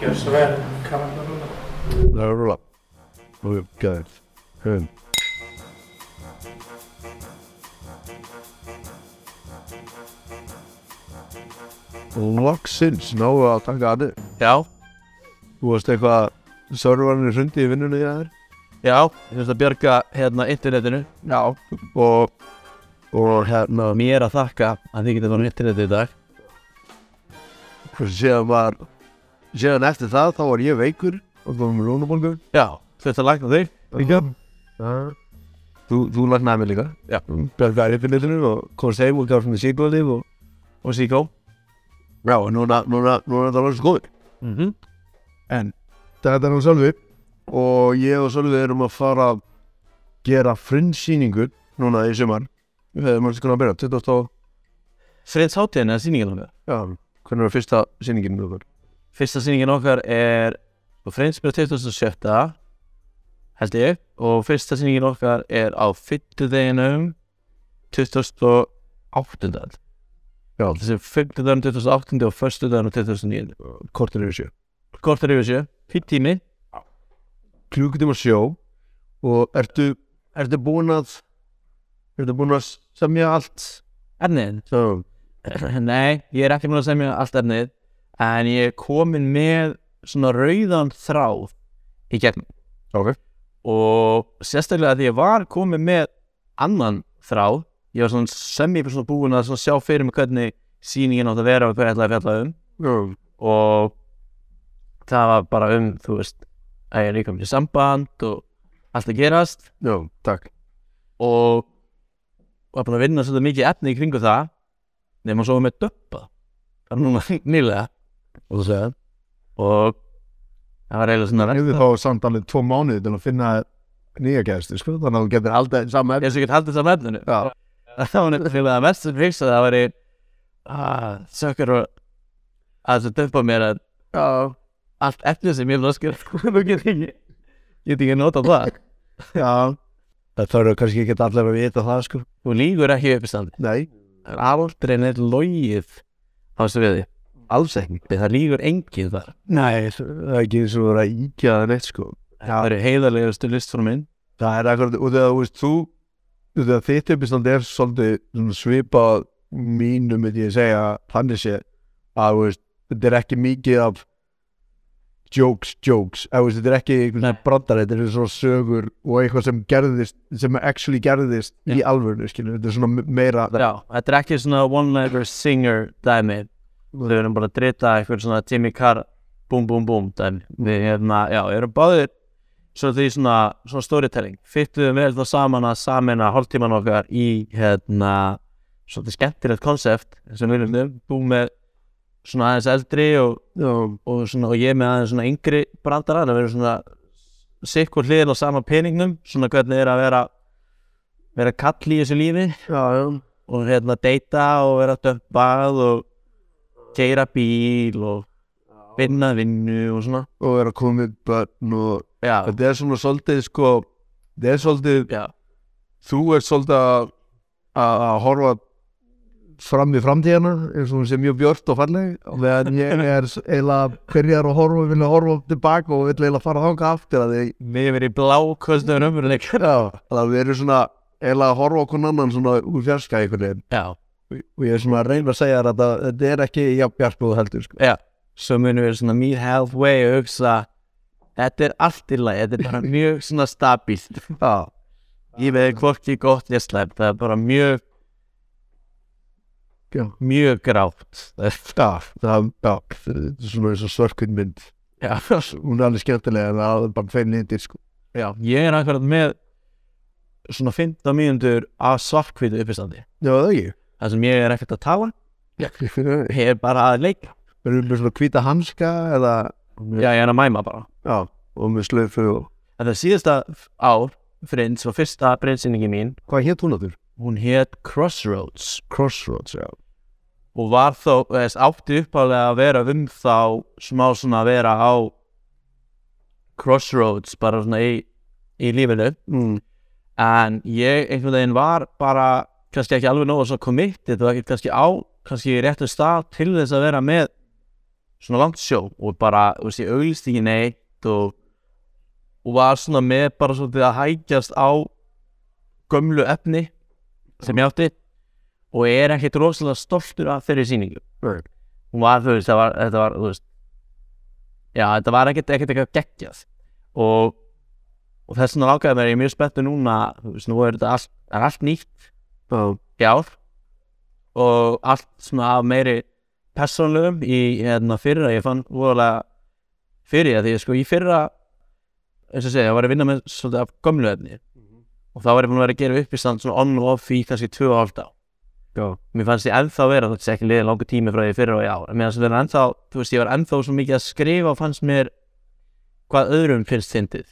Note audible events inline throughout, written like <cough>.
Gjör svo vel, kameran að rúla. Það er rúla. Og við gæðið. Höfum. Loksins náðu að taka aðið. Já, Þú varst eitthvað servarinn hrundi í vinnunni í þær. já, ég finnst að bjarga hérna internetinu Já. Og, og hérna, Mér að þakka að þið getið fann internetið í dag síðan var, síðan eftir það þá var ég veikur og komum með lúnabólgu. Já, þetta lagna þig Líka. Þú, þú lagnaði mig líka. Já. Bjargaði internetinu og komst heim og gaf svona síkvöldið og og síkó Já, og núna, núna, núna það alveg skoður. mm -hmm. En þetta er nú Sölvi og ég og Sölvi erum að fara að gera frunnsýningu núna í sumar. Við erum að skona að byrja, 20 og... Friðs hátíðin eða sýningin okkar Já, hvernig var fyrsta sýningin með okkur? Fyrsta sýningin okkar er Friðs byrja 2007 held ég. Og fyrsta sýningin okkar er á fyrtudeginum 2008 Já, þessi fyrtudeginum 2008 og förstudeginum 2009 kortir yfir sjö. Kortar yfir sjö, fýtt tími. Klukkutíma sjó og ertu, ertu búin að, ertu búin að semja allt? Ernið Svo, <clears throat> Nei, ég er ekki múin að semja allt efnið en ég er komin með svona rauðan þráð í gegnum. Ok. og sérstaklega því ég var komin með annan þráð ég var svona semi svona búin að sjá fyrir mig hvernig sýningin átt að vera og hvað ég ætlaði að fjalla um. Já, og það var bara um, þú veist að ég er líka með samband og allt að gerast. Takk. og var búin að vinna svolítið mikið efni í kringu það nema svo með döppa það er núna <laughs> nýlega Og þú segja, og það var eiginlega svona hefði þá samt alveg tvo mánuði til að finna nýja gæstu, sko, þannig að þú getur aldrei saman ég sem get haldið það hennu Já, <laughs> það var nefnilega að mest sem fyrst að það var að sökkur og að það döppa mér að já, allt efni sem ég vil öskar <laughs> þú get ekki get ekki nota það. <laughs> Já. Það þarf kannski ekki allir að vita það, sko. þú lígur ekki upp í standi Nei, það er aldrei neitt logið á þessu viði alls ekki. það lígur enginn þar Nei, það er ekki eins og vera íkja það neitt, sko. það eru heiðarlegastu listformin Það er akkurat, og þegar þú veist, þú, þegar þitt uppistand er svolítið svipað mínu, myndi ég segja, þannig sé, að, þú veist, þetta er ekki mikið af jokes, jokes, veist, þetta er ekki einhvern brandar, þetta er svona sögur og eitthvað sem gerðist, sem actually gerðist í Já. alvörinu, skilur, þetta er svona me- meira, Já, þetta er ekki svona one-liner singer dæmi Við erum bara að drita eitthvað svona Timmy Carr Búm, búm, búm Við hérna, já, erum báðir Svo því svona, svona storytelling. Fyttuðum vel þá saman að samina hálftíman okkar í hérna Svolítið skemmtilegt konsept sem við viljum búum með svona aðeins eldri og, já, og, svona, og ég með aðeins svona yngri brandara það verður svona sikkur hliðin á sama peningnum svona hvernig er að vera vera kall í þessu lífi já, já, og hérna deyta og vera dömpað og keira bíl og vinna vinnu og svona. Og vera komið börn og þetta er svona svolítið, sko, þetta er svolítið, já, þú ert svolítið að, horfa fram í framtíðana eins og hún sé mjög björt og falleg og meðan ég <laughs> er eiginlega byrjar að horfa, vilja horfa tilbaka og vil eiginlega fara þanga aftur að því við erum í blákostnum umveruleik já, að við erum svona eiginlega að horfa okkur annan svona úr fjarska já, og ég er svona að reyna að segja þér að þetta, er ekki jafn bjart og þú heldur sko. já. Svo munum við svona meet halfway og hugsa þetta er allt í lagi, þetta er bara <laughs> mjög svona stabílt já, ég veið hvorki gott ég slæmt, það er bara mjög já, mjög grátt. Já, það, já, er svona eins og svörkun mynd. Já, hún er alveg skemmtilega en það er bara fein lindir sko. já, ég er akkurat með svona 15 mínútur af svartkvítu uppistandi. Já, það ekki þar sem ég er ekkert að tala Erum ég er bara að leika. Við með svona hvíta hanska eða já, ég er að mæma bara. Já, og með slöfu og Þetta er síðasta ár, Friends, og fyrsta breynsýningi mín, Hvað hétt hún áttur? hún hétt Crossroads. Crossroads, já. Og var þó, þess átti uppálega að vera um þá smá svona að vera á Crossroads, bara svona í, í lífinu, mm. en ég einhvern veginn var bara kannski ekki alveg nógu svo committed og ekki kannski á, kannski réttu stað til þess að vera með svona langt sjó og bara, þú veist, ég auglist ekki neitt og, og var svona með bara svolítið að hægjast á gömlu efni sem ég átti og er ekkert rosalega stoltur af þeirri sýningu. Hún var, þú veist, var, þetta var, þú veist já, þetta var ekkert, ekkert eitthvað geggjað og, og þess vegna lákaði mér, ég er mjög spenntu núna, þú veist, nú er þetta það er allt nýtt í ár. Og allt svona af meiri persónlegum í hérna fyrra, ég fann voðalega fyrir því sko í fyrra eins og segja, ég var að vinna með svolítið af gömlu efni. Og þá var ég búin að vera að gera upp í stand svona on og off í kannski 2 og halvt á Já. mér fannst ég ennþá vera, þetta er ekki liðin langur tími frá því fyrra og en mér fannst ég vera ennþá þú veist, ég var ennþá svo mikið að skrifa og fannst mér hvað öðrum finnst fyndið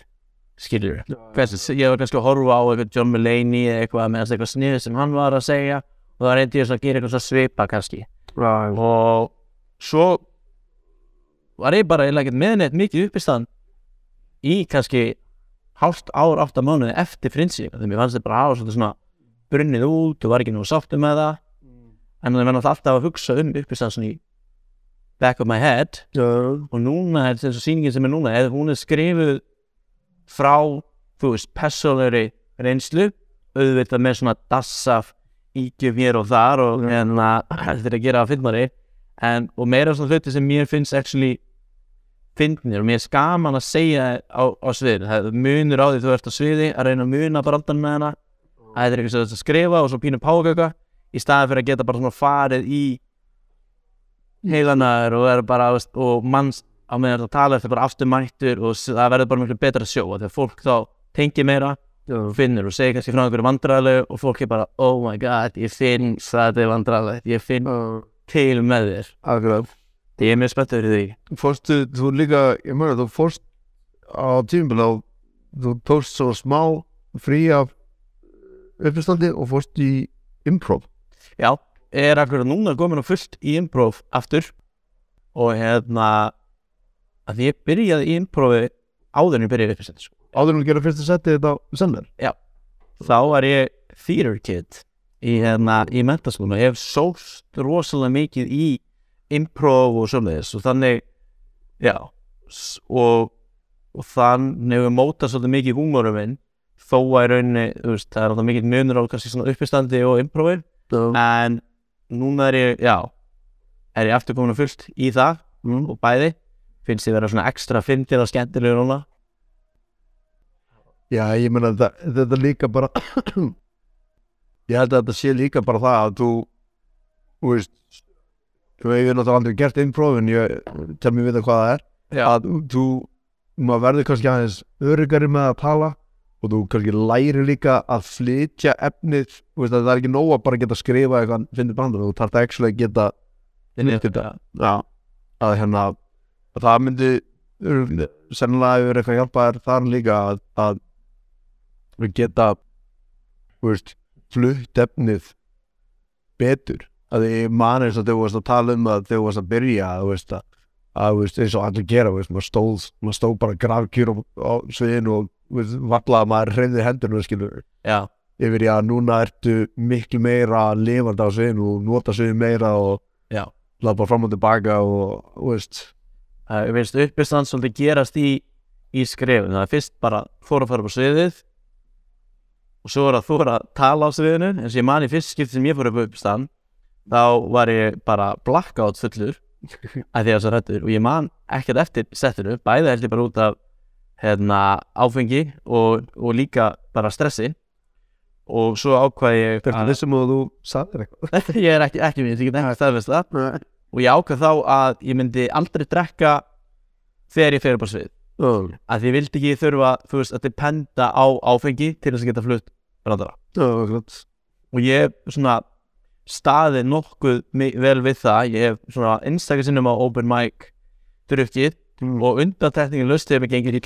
skilur Hversu, ég var kannski að horfa á eitthvað John Mulaney eða eitthvað með eitthvað snið sem hann var að segja og það reyndi ég svona að gera eitthvað svipa kannski. Right. og svo var ég bara eiginlega ekkert með neitt mikið uppistand í kannski hálft ár, átta mánuði eftir frinsi þegar mér fannst þetta bara hafa svolítið svona brunnið út og var ekki nú sáttu með það. En það var náttúrulega alltaf að hugsa um uppistand svona í back of my head. Já. og núna er þessu sýningin sem er núna eða hún er skrifuð frá þú veist, persónleiri reynslu auðvitað með svona dassaf ígjöf hér og þar og hérna <clears throat> þetta er að gera að finnari en, og meira svona hluti sem mér finnst actually finnir og mér er skaman að segja á, á sviðinu. Það er munur á því þú ert á sviði að reyna að muna brandan með hana það er eitthvað sem þú skrifa og svo pínu págöka í staðin fyrir að geta bara svona farið í heilanar og bara og manns á meðan það tala eftir bara afturmættur og s- það verður bara miklu betra sjó af því að fólk þá tengir meira og finnur og segir kannski frá einhverju vandræðilegu og fólk er bara oh my god ég finn það er vandræðilegt ég finn til með þér Akkurat. ég er mjög spenntur fyrir því Fórstu, þú líka, ég meina, þú fórst á tímbil á, þú tókst svo smá frí af uppistandi og fórst í improv. já, er akkur núna komin á fullt í improv aftur og hérna að ég byrjaði í improvi áður en ég byrjaði upp sko. Áður en að gera fyrsta setti þetta á sennar. þá var ég theater kid í, hérna, í mentaskóla ég hef sóst rosalega mikið í improv og svoleiðis og þannig já og, og þannig hefur mótað svolítið mikið húmorum minn þó að í rauninni, þú veist, það er alltaf mikið munur á kannski svona uppistandi og improvi en núna er ég, já er ég aftur komin að fullt í það Mm. og bæði finnst ég vera svona ekstra fyndið og skemmtilegur núna? Já, ég meina, þetta, þetta líka bara, <coughs> ég held að þetta sé líka bara það að þú, þú veist, þú hefur náttúrulega aldrei gert en ég tel mér vita hvað það er. já, að þú, maður verður kannski aðeins öryggari með að tala og þú kannski læri líka að flytja efnið, þú veist að það er ekki nóg að bara geta skrifa eitthvað finnir brandur, þú þarf ekki að geta flytja þetta. já, að hérna að það myndi örugglega- sennilega hefur eitthvað hjálpað þér þar líka að, að við geta veist, flutt efnið betur. Að ég man eins og þegar þú varst að tala um að þú varst að byrja þú veist að, að veist, eins og allir gera maður stóð, maður stóð bara grafkjur á, á sviðinu og vallaði maður hreyfði hendurinn skilur já, yfir í að núna ertu miklu meira lifandi á sviðinu og nota sviðinu meira og lappa fram og tilbaka og þú veist Það er veist uppistand svolítið gerast í, í skrefun. Það er fyrst bara þóra að fara upp á sviðið og svo er að þóra að tala á sviðinu. Eins og ég man í fyrst skipti sem ég fór upp á uppistand þá var ég bara blackout fullur <laughs> að því að svo rættur og ég man ekkert eftir settinu. Bæði held ég bara út af hérna, áfengi og, og líka bara stressi. Og svo ákvað ég Ertu vissum að þú sagðir eitthvað? <laughs> ég er ekki, ekki minn, ég get ekki staðfest það og ég ákvað þá að ég myndi aldrei drekka þegar ég fer upp á svið. Já, að ég vildi ekki þurfa, þú veist, að dependa á áfengi til þess að geta flutt brandara. Akkurat. og ég svona staðið nokkuð vel við það. Ég hef svona einstaklega sinnum á open mic drukkið og undantekningin löst þegar mér gengir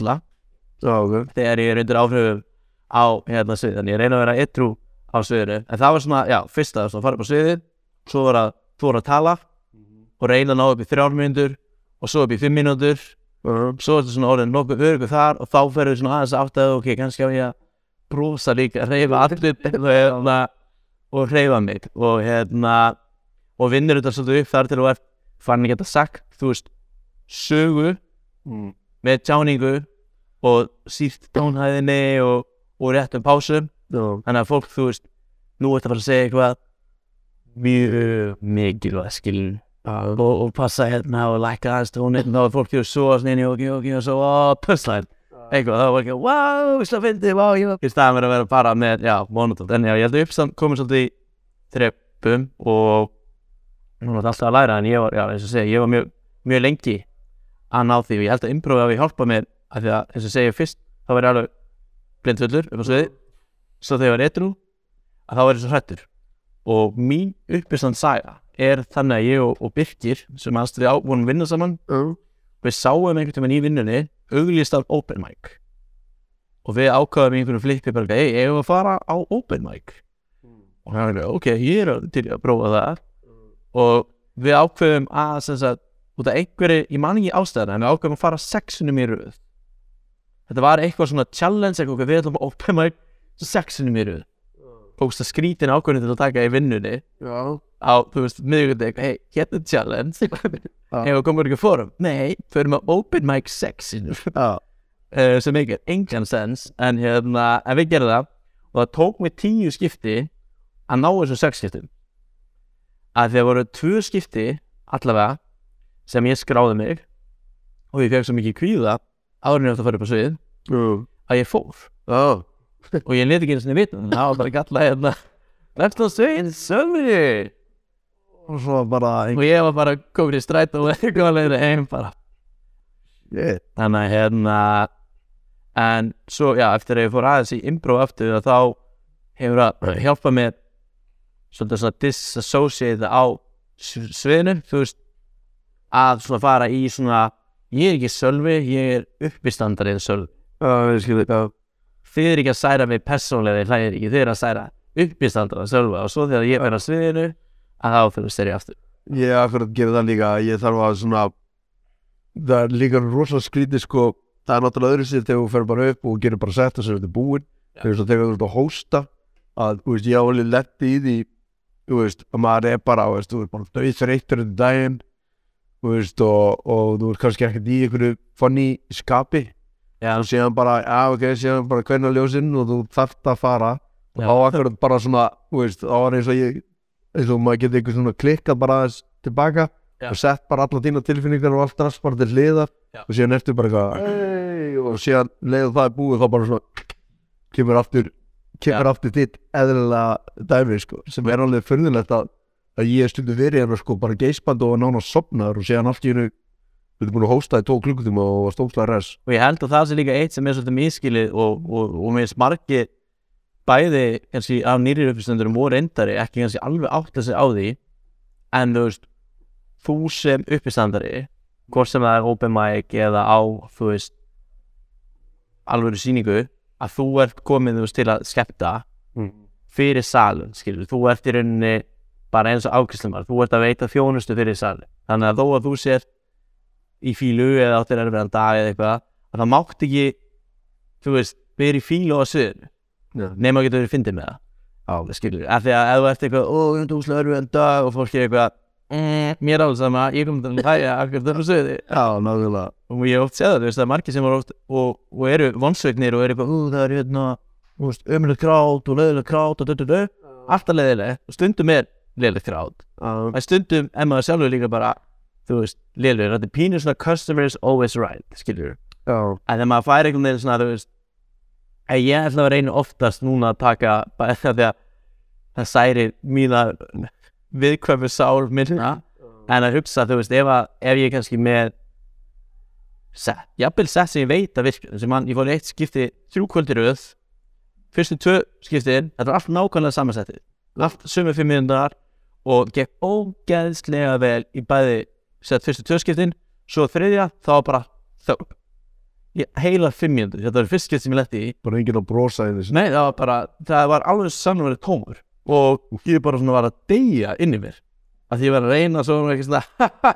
Já, ok. þegar ég er undir áhrifum á hérna svið, þannig ég reyna að vera ettrú á sviðinu, en það var svona, já, fyrsta svona fara upp á sviðið, svo var að þú voru að tala og reyna að ná upp í þrjár mínútur og svo upp í fimm mínútur. Já, svo er þetta svona orðin nokkuð örugur þar og þá ferður svona aðeins átt að ok, kannski á ég að brosa líka, reyfa allir og, hérna, og reyfa mig. Og hérna og vinnur þetta svolítið upp þar til ert farin að geta sagt, þú veist, sögu mm. með tjáningu og sírt tónhæðinni og, og réttum pásum. Þannig að fólk, þú veist, nú ertu að fara að segja eitthvað mjög mikilvægt skilur já, og, og passa hérna og lækka aðeins þá er fólk fyrir svo að snýni og ok og svo, ó, pusslæn. Eitthvað, þá var ekki, wow, slá fyndi, wow, ég í staðan verið að vera bara með, já, monotótt en já, ég held að uppstand komið svolítið í þreppum og hún var alltaf að læra en ég var, já, eins og segja, ég var mjög, mjög lengi að ná því og ég held að improv hafi hjálpað mér af því að, eins og segja, fyrst þá var ég alveg blindfullur upp á sviði svo þegar ég var etru að þá var ég svo hrættur og mín uppistand saga er þannig að ég og, og Birkir sem aðstrið á vonum vinna saman já, við sáum einhvern tímann í vinnunni auglýst af open mic. Og við ákvaðum í einhverju flippi bara, hei, ég var að fara á open mic? Og hann er ok, ég er til að prófa það. Og við ákveðum að sem sagt, út af einhverju, ég man ekki ástæðan en við ákveðum að fara sexunum í röð þetta var eitthvað svona challenge eitthvað, við ætlum að open mic sexunum í röð tókst að skrítin ákveðinu til að taka í vinnunni já, á, þú veist, miðvikudeg, hei, hérna challenge. <laughs> Hefur komur ekki fórum nei, förum að open mic sexinu <laughs> uh, sem ekki er engan sens en hérna, en við gerðum það og það tók mig tíu skipti að ná þessu sex skiptum. Að þegar voru tvö skipti allavega sem ég skráði mig og ég fekk svo mikið kvíða árinni eftir að fara upp á svið já, að ég fór. Já, og ég nefndi ekki einu sinni vitna það var bara galla hérna. Left on svið, sömri. Og svo bara og ég var bara komin í stræt og eitthvað leiður heim bara. Shit, þannig að hérna en svo, já, eftir að ég fór aðeins í improv aftur þá hefur að hjálpa mér svolítið svona disassociate á sviðinu, þú veist að svona fara í svona ég er ekki sölvi, ég er uppistandarinn sölvi, já, ég skil já, þið er ekki að særa mig persónlega, þið hlæðir ekki, þið er að særa uppistandarinn sölvi og svo þegar ég verð á sviðinu að þá fyrir styrir ég aftur. Ég hef akkurat gefið það líka. Ég þarf að svona það er líka rosalega skrítið sko. Það er náttúrulega öðru sér þegar þú fer bara upp og gerir bara sett og sér þetta er búinn. Já. þegar þú þegar þú ert að hósta að þú veist ég á alveg letti í því þú veist að maður er bara veist þú ert bara döið þreyttur þetta daginn og, og þú ert kannski ekkert í einhverju funny skapi. já, og síðan bara já ok síðan bara hvernig ljósinn og þú þarft að fara og Já. þá akkurat bara svona þú veist þá var eins og ég eins og maður getur eitthvað svona klikkað bara aðeins tilbaka Já. og sett bara alla þína tilfinningar og allt rast bara til hliðar Já. og síðan eftir bara eitthvað og síðan leiðu það er búið þá bara svona kemur aftur kemur aftur þitt eðlilega dæmi sko, sem er alveg fyrðulegt að, að ég stundu verið hérna sko bara geispand og nána sopnaður og síðan allt í hennu við erum búin að hósta í tvo klukkutíma og var stókslega res og ég held að það sé líka eitt sem er svolítið miskilið og, og, og mér margir bæði kannski af nýrir uppistendurum og reyndari ekki kannski alveg átt að segja á því en þú veist þú sem uppistandari hvort sem það er open mic eða á þú veist alveg sýningu að þú ert komin þú veist til að skemmta Mm. fyrir salun skilur, þú ert í rauninni bara eins og ákristlumar, þú ert að veita þjónustu fyrir salun, þannig að þó að þú sér í fílu eða áttir erfiðan dag eða eitthvað, að það mátt ekki þú veist, vera í fílu á sviðinu. Já. nema að geta verið fyndið með það. Á, skilur, af því að ef þú ert eitthvað ó, ég er úslega erfiðan dag og fólk er eitthvað mm, mér alveg sama, ég kom til að hlæja akkur sviði. Já, náttúrulega og ég oft séð það, þú veist, það er margir sem eru oft og, og eru vonsveiknir og eru eitthvað, ú, það er hérna, þú veist, ömulegt krát og leðilegt krát og dödu, alltaf leðilegt og stundum er leðilegt krát en stundum er maður sjálfur líka bara þú veist, leðilegur, þetta er pínur svona customer is always right, skilur já, en þegar maður fær einhvern veginn svona, þú veist að ég ætla að reyna oftast núna að taka bara <laughs> því að það særir mína viðkvæmu sál minna. En að hugsa, þú veist, ef, að, ef ég kannski með set, jafnvel set sem ég veit að virka sem mann, ég fór eitt skipti þrjú kvöldir röð fyrstu tvö skiptin þetta var allt nákvæmlega samansettið allt sömu fimm minnundar og gekk ógeðslega vel í bæði sett fyrstu tvö skiptin svo þriðja, þá bara þögn. Heila fimm mínútur, þetta var fyrst skipt sem ég letti í. Bara enginn að brosa í þessu Nei, það var bara, það var alveg sannverið tómur. Og ég bara svona var að deyja inn í mér. Að því ég var að reyna svona eitthvað svona ha ha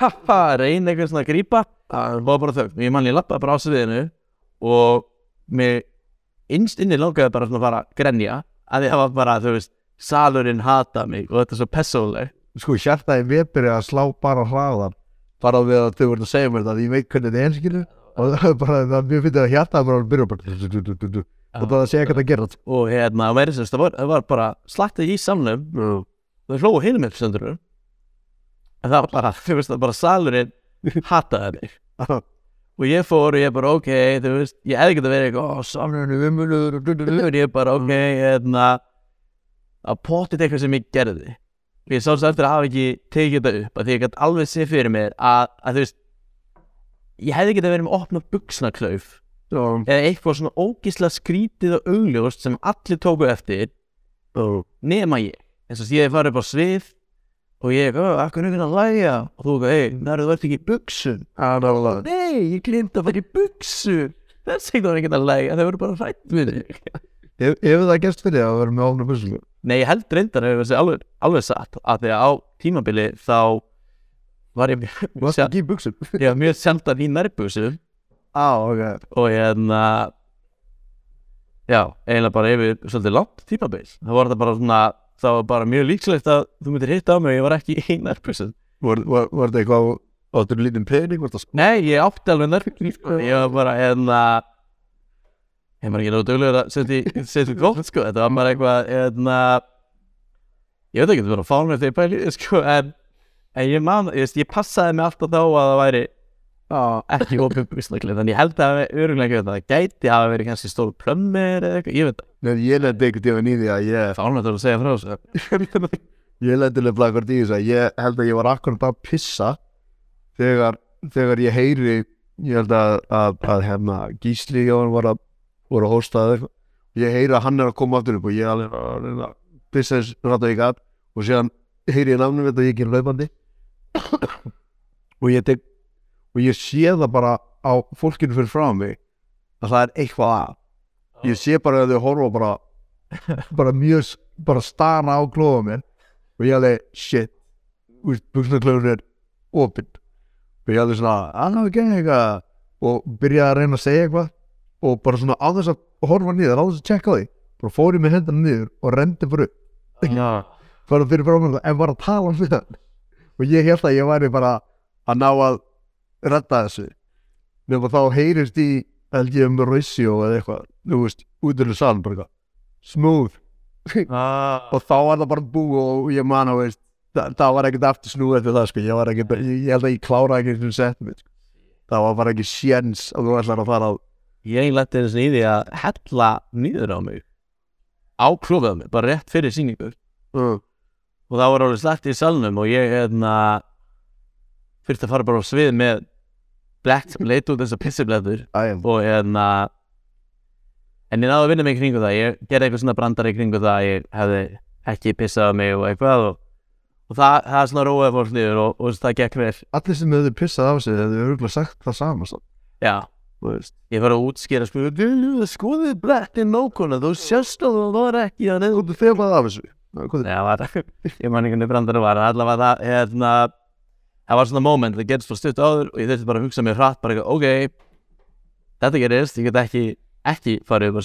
ha ha reyna eitthvað svona að grípa. Það var bara þögn. Og ég man ég lappaði bara á sviðinu og mig innst inni langaði bara svona að fara að grenja. Að það var bara, þú veist, salurinn hata mig og þetta er svo persónuleg Sko, hjartaði mér byrja að slá bara hraðar bara við að þau voru að segja mér þetta ég veit hvernig þetta er skilu og það er bara, það mjög fyndið að hjarta bara byrja bara og það að segja hvað það gerir og hérna, meira sérst, það var, bara slaktið í samlum það hlóðu hinum upp stundur en það var bara, þú veist, það bara salurinn hataði mig. Og ég fór og ég bara, ok, þú veist ég hefði getað verið eitthvað, ó, samlunum umulur og ég bara, ok, hérna að potið eitthvað sem ég gerði ég sá þess eftir að hafa ekki tekið þetta upp, að því ég gæti alveg sé fyrir mér að, að þú veist ég hefði getað verið með opna buksnaklauf Já, eða eitthvað svona ógislega skrítið og augljóst sem allir tóku eftir já, nema ég. Eins og því að ég farið upp á svið og ég, oh, akkur er einhvern að læja og þú, hei, það eru þú ert ekki í nálega nei, ég glimt að fara í buksum þess vegna var einhvern að læja, þau voru bara hrætt við Ef ef það gerst fyrir það að vera með ofna buslu nei, ég held reyndar hefur þessi alveg, alveg satt að því að á tímabili þá var ég mjög, buksum ég var mjög sjaldan í nærbuksum Á, ok. Og hérna já, eiginlega bara yfir svolítið langt tímabil það var það bara svona það var bara mjög líkslegt að þú myndir hitta á mig og ég var ekki í nærbuksum Var, var, var þetta eitthvað áttur lítinn pening, Nei, ég átti alveg nærfíkn sko. Ég var bara hérna Ég maður ekki náðu duglegur að setja setja gott sko. Þetta var bara eitthvað hérna Ég veit ekki, þetta var að fá mér þegar ég pæli í því, sko En, en ég man, ég, ég passaði mig alltaf þá að það væri Já, ekki buksnakli Þannig ég held að öruglega það. Gæti hafa verið kannski stóru plömmir eða eitthvað Ég veit það, Nei, ég lendi einhvern tíma í því að ég fánlega að segja frá þessu. <laughs> Ég lendi nefnilega hvort í þess að ég held að ég var akkurat að pissa þegar, þegar ég heyri ég held að, að, að hérna Gísli og að, voru að hósta eða eitthvað ég heyri að hann er að koma aftur upp og ég er alveg að reyna að pissa þess rætt og ég gat. Og síðan heyri ég namnum þetta og ég ger laupandi og ég tek og ég sé það bara á fólkinu fyrir frá mig að það er eitthvað að. Ég sé bara að þau horfa bara bara mjög bara stana á klóða mér og ég alveg shit buksnaklöfun er opinn. Og ég alveg svona annað ekki eitthvað. Og byrjaði að reyna að segja eitthvað og bara svona á þess að horfa niður á þess að tjekka því bara fór ég með hendana niður og rendi fyrir upp. Já, <laughs> bara fyrir frá mér en var að tala um það og ég held að ég væri bara að ná að redda þessu. Nema þá heyrist í um Roissio eða eitthvað þú veist, út í saln bara eitthvað. Smooth. <laughs> Ah, og þá var það bara búið og ég man að veist það, það var ekkert aftur snúið eftir það sko. ég, ekkert, ég, held að ég klára ekki sem sett mig sko. það var bara ekki sjens að þú ætlar að fara á Ég lenti þess í því að hella nýður á mig. Á klófið á mig, bara rétt fyrir sýningu. Uh, og það var alveg slætt í salnum og ég hérna fyrst að fara bara á svið með blekt sem leit út þess að pissiblettur æjum, og hérna en ég náði að vinna mig kringu það. Ég gerði eitthvað svona brandar í kringu það að ég hefði ekki pissað á mig og eitthvað og, og það, það er svona róið fólk niður og, og það gekk vel. Allir sem hefur pissað á sig hefur örgulega sagt það sama svo. já, ég var að útskýra sko, skoðið blettin nókuna þú sérst að það var ekki að þú þegar af þessu. Var, ég man ekki hvernig brandari var. En allavega það, hérna, það var svona moment, það gerðist fyrir stutt áður og ég þurfti bara að hugsa mér hratt, bara ok, þetta gerist, ég get ekki, ekki farið upp á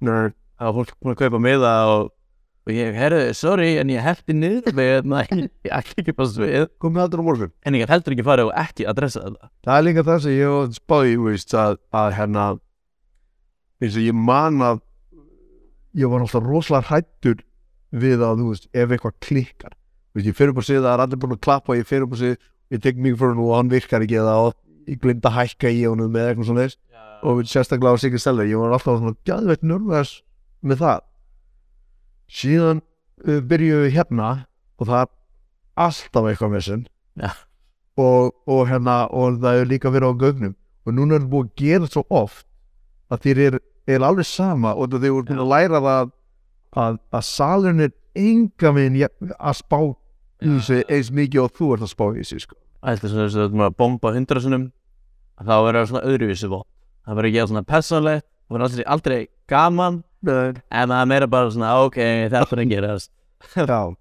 Nei, það var fólk búin að kaupa miða og, og ég, herru, sorry, en ég heldi niður með, hérna, ég ekki ekki á svið, komið aldrei á morgun. En ég heldur ekki farið og ekki adressa þetta. það er líka það sem ég var spáði þú veist að, að hérna eins og ég man að ég var alltaf rosalega hrættur við að þú veist ef eitthvað klikkar. Þú veist ég fyrir upp á sig það er allir búin að klappa ég fyrir upp á sig ég tek mig fyrir nú og hann virkar ekki eða og ég glind að hækka í honum með eitthvað svona og sérstaklega á Sigrid síðan uh, byrjuðum við hérna og það er alltaf eitthvað með sinn Já. og, og hérna og það er líka verið á gögnum og núna er það búið að gera svo oft að þér er, er alveg sama og þið voru búin að læra það að, að salurinn er enga jafn- að spá í þessu eins mikið og þú ert að spá í þessu sko. Ætli svona þess að þú erum að bomba hundrasunum, þá verður það svona öðruvísi vott. Það verður ekki svona persónlegt, það verður aldrei, aldrei gaman, en það er meira bara svona, ok, þetta er að gerast. <laughs>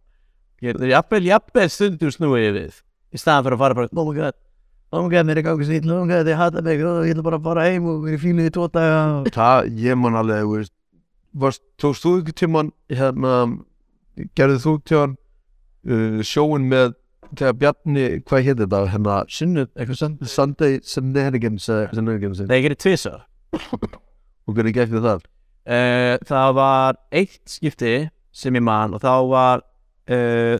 Ég er jafnvel, jafnvel stundur snúið við. Í staðan fyrir að fara bara, oh my god oh my god, mér er gangi sýll, oh my god, ég hata mig oh, ég ætla bara að fara heim og vera í fílu í tvo daga. Það, ég man alveg veist, tókst þú ekki tíman hérna, gerðið þú tíman uh, sjóin með þegar Bjarni, hvað hétt þetta hérna, Sunnu, eitthvað sann Sunday Shenanigans eða Shenanigans Það er ekki tvisar og hvernig gekk þið það? Uh, Það var eitt skipti sem ég man og þá var uh,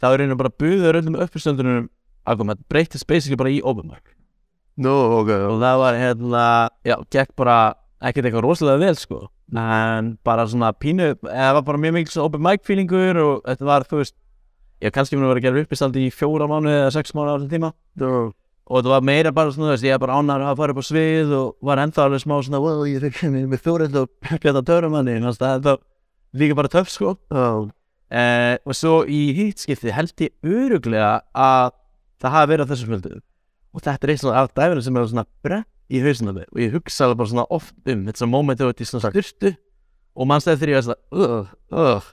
það var einu bara buður öllum uppstöndunum að breytist basically bara í openmark Nú, ok, og það var hérna, já, gekk bara ekkert eitthvað rosalega vel sko. En bara svona pínu eða var bara mjög mikil svona open mic feelingur og þetta var, þú veist ég kannski mun að vera að gera uppisaldi í fjóra mánu eða sex mánu á þessum tíma. Nú, og þetta var meira bara svona, þú veist, ég er bara ánæður að fara upp á svið og var ennþá alveg smá svona, wow, ég er ekki með þórið og björn að törum hann það var líka bara töff sko. Já, eh, og svo í hittskipti held ég öruglega að það hafi verið á þessu smöldu og þetta er eitt svona af dæfinu sem er svona brett í hausinu mig og ég hugsa alveg bara svona oft um þetta moment þegar þetta er svona styrstu og mannstæði þegar ég var svona uh, uh,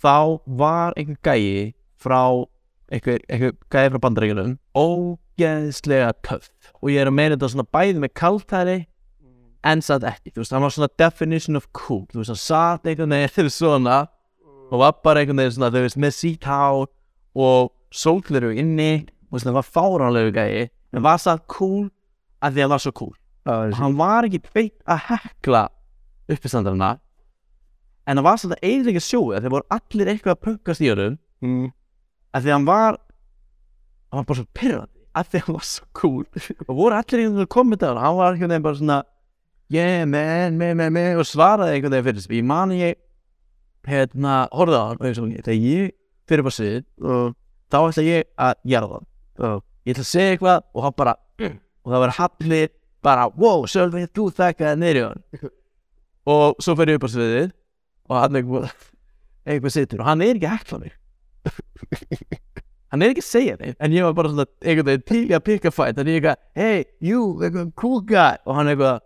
þá var einhver gæi frá einhver, einhver gæi frá bandaríkjunum ógeðslega töff. Og ég er að meina þetta svona bæði með kaltæri en satt ekki, þú veist, hann var svona definition of cool, þú veist, hann satt einhvern veginn <laughs> svona og var bara einhvern veginn svona, þú veist, með sítt hár og sólgleru inni. Og hann var fáránlegu gæi en var satt cool að því að hann var svo cool. Og hann var ekki beitt að hekla uppistandarna en hann var að eiginlega sjóið að þeir voru allir eitthvað að pökkast í honum mm, að því að hann var hann var bara svo pyrrandi að því að hann var svo cool. Og voru allir einhvern veginn að kommenta á hann hann var einhvern veginn bara svona yeah man, man, man, man. Og svaraði einhvern veginn fyrir sig. Ég mani ég hérna, horfði á hann og ég. Svo þegar ég fyrir bara svið og þá ætla ég að gera það. Og ég ætla að segja eitthvað og hann bara <clears throat> og það var allir bara wow, Sölvi, þú þekkaði niður í hann og svo fer ég upp á sviðið og hann eitthvað eitthvað situr. Og hann er ekki mig hann er ekki að segja neitt en ég var bara svona einhvern veginn til í að picka fight en ég eitthvað, hey, you, eitthvað cool guy. Og hann eitthvað,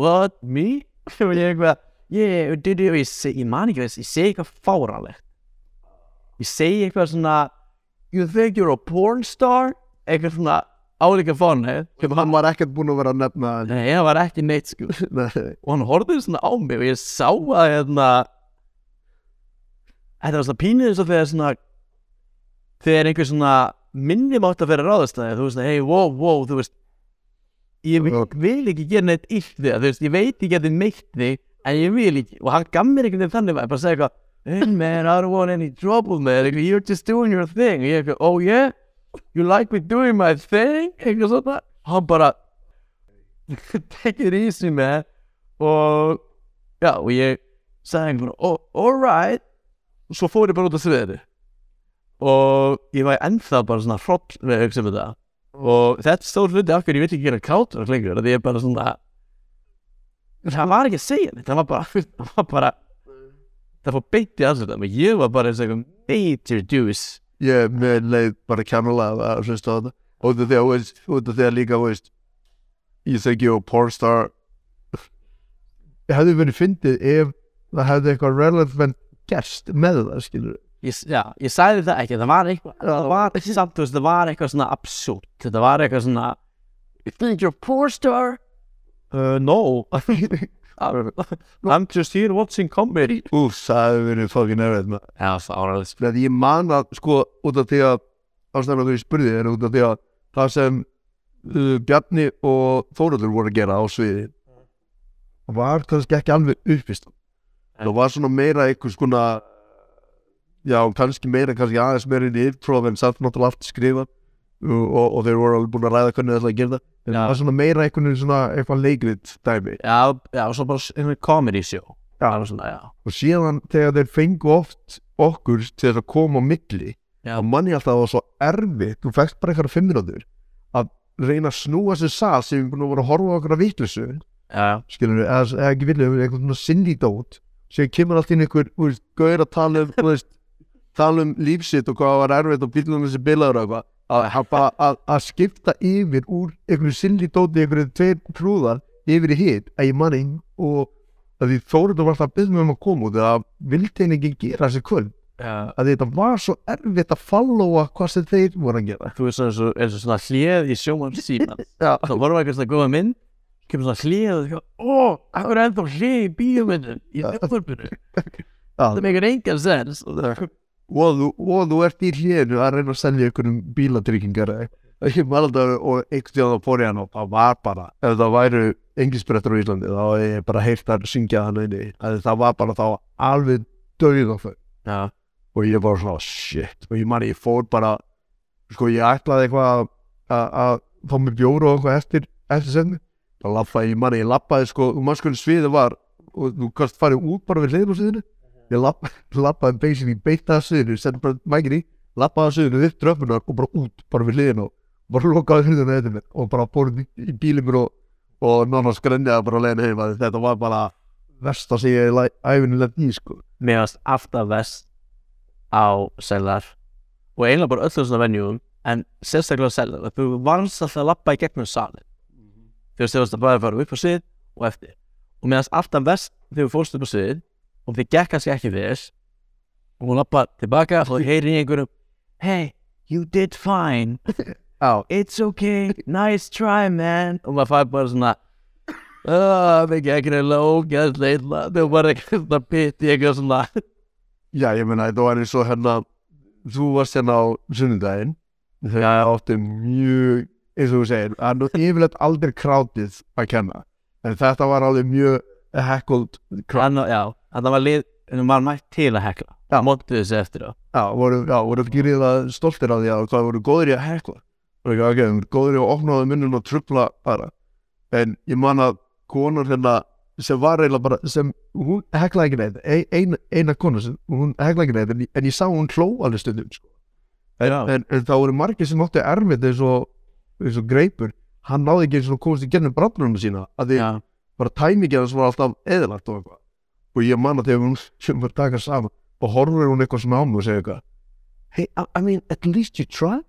what, me? <laughs> og ég eitthvað, yeah, did you og ég, seg, ég man ekki þess, ég segi. Eitthvað fáralegt ég segi eitthvað svona you think you're a porn star? Eitthvað svona álíka fórn hann var ekkert búinn að vera að nefna nei, það var ekki neitt sko. <laughs> Og hann horfði svona á mig og ég sá að hérna þetta var svona pínuð eins og þegar svona þegar einhver svona minni mátt að vera ráðastæði þú veist, hey, wow, wow, þú veist ég vil, vil ekki gera neitt illt þig þú veist, ég veit ég geti meitt þig en ég vil ekki, og hann gaf mér einhvern veginn þannig að bara segja eitthvað, hey man, I don't want any trouble man, you're just doing your thing. Og ég eitthvað, oh yeah? You like me doing my thing? Eitthvað svona, hann bara take it easy man og já, og ég sagði einhvern veginn, oh, alright og svo fór ég bara út af sviðinu og ég var ennþá bara svona hroll við að hugsa um þetta. Og þetta stór hluti af hverju ég veit ekki gera kátur lengur, því ég bara svona það var ekki að segja neitt það var bara, <laughs> það var bara það fór beint í aðsvölda og ég var bara eins og major deuce ég með leið bara kjannulega að hlusta á þetta. Og þetta þegar, og þetta þegar líka, veist ég segi og pornstar hefði verið fyndið ef það hefði eitthvað relevant gerst með það, skilur ég, já, ég sagði það ekki, það var eitthvað það var samt, þú veist, það var eitthvað svona absúrt þetta var eitthvað svona You think you're a poor star? Uh, no. <laughs> I'm just here watching comedy. Úf, það hefði verið fucking erfið með Já, það var alveg að ég man að, sko, út af því að ástæðan að þau spurði er út af því að það sem uh, Bjarni og Þóruldur voru að gera á sviði var kannski ekki alveg uppvist það var svona meira eitthvað skona já, kannski meira, kannski aðeins meira inn í yfirpróf en samt náttúrulega allt skrifa og, og, þeir voru alveg búin að ræða hvernig það ætla að gera það. En það var svona meira eitthvað svona eitthvað leikrit dæmi. Já, já, og svo bara s- einhver comedy show. Já. Það var svona, já. Og síðan þegar þeir fengu oft okkur til þess að koma á milli og manni alltaf að það var svo erfitt þú fækst bara eitthvað fimm minútur að reyna að snúa sér sal sem við búin að horfa okkur að já, skilur við, eða, ekki vilja eitthvað svona sinni dót sem kemur allt inn einhver þú veist, gauður að tala um <laughs> þú veist, tala um lífsitt og hvað var erfitt og bílunum þessi bilaður og eitthvað að, skipta yfir úr einhverju sinni dóti einhverju tveir trúðar yfir í hitt að ég manni og að því Þórundur var alltaf að mig um að koma út eða vildi henni ekki gera þessi kvöld. Já. Að þetta var svo erfitt að followa hvað sem þeir voru að gera. Þú veist eins og, eins og svona hléð í sjóman síman. <laughs> Þá vorum við eitthvað svona góða mynd Kemur svona hléð og því Ó, það er ennþá hléð í bíómyndum Í Já, Það <laughs> meikir engan sens. Og það og þú, og þú ert í hlénu að reyna að selja ykkur um bílatryggingar eða eitthvað. ég man alltaf og einhvern tíðan þá fór ég hann og það var bara ef það væru englisbrettur á Íslandi þá hef ég bara heyrt að syngja hann inni. Að það var bara þá alveg döið á þau. Já, og ég var svona shit. Og ég man ég fór bara sko ég ætlaði eitthvað að- fá mér bjóru og eitthvað eftir eftir senni þá lappaði ég man ég lappaði sko og skoði sviði var og þú kannst farið út bara við hliðum á ég lapp, lappaði basically beitt að sviðinu sendi bara mækir í lappaði að sviðinu upp dröfnunar og bara út bara við hliðinu og bara lokaði hliðinu eftir mér og bara fór í, í bílið mér og og nánast grenjaði bara að leiðin heim að þetta var bara verst að segja í æfinu lefði í sko. Mér varst alltaf vest á sellar og eiginlega bara öllum svona venjum en sérstaklega á sellar. Að þú varst alltaf að lappa í gegnum salin þú veist þú varst að bara fara upp á svið og eftir. Og mér varst alltaf vest þegar þú fórst upp á svið og þið gekk kannski ekki þess og hún lappa tilbaka og heyri í einhverjum hey, you did fine. <laughs> Já, it's okay, nice try man. Og maður fær bara svona Uh, það gekk reyna ógæðslega illa. Það var bara eitthvað svona pitt í eitthvað svona. Já, ég meina, þetta var eins og hérna þú varst hérna á sunnudaginn. Þegar ég átti mjög eins og þú segir, það er yfirleitt aldrei krátið að kenna. En þetta var alveg mjög hekkult krát, Þannig, já, þannig var lið en maður mætt til að hekla. Móttu þessu eftir á. Já, voru, já, voru ekki ríða stoltir af því að hvað voru góðir í að hekla. Voru ekki, voru góðir í að opnaði munnum og trubla bara. En ég man að konan hérna sem var eiginlega bara, sem hún heklaði ekki neitt, ein, ein, eina kona sem hún heklaði ekki neitt, en, en ég sá hún hló alveg stundum, sko. En, en, en það voru margir sem átti erfitt eins og, greipur. Hann náði ekki eins og komast í gennum brandunum sína að því Já, bara tæmingið hans var alltaf eðalagt og eitthvað og ég man að þegar hún sem var taka saman og horfur hún eitthvað svona á mig og segir eitthvað hey, I, mean, at least you try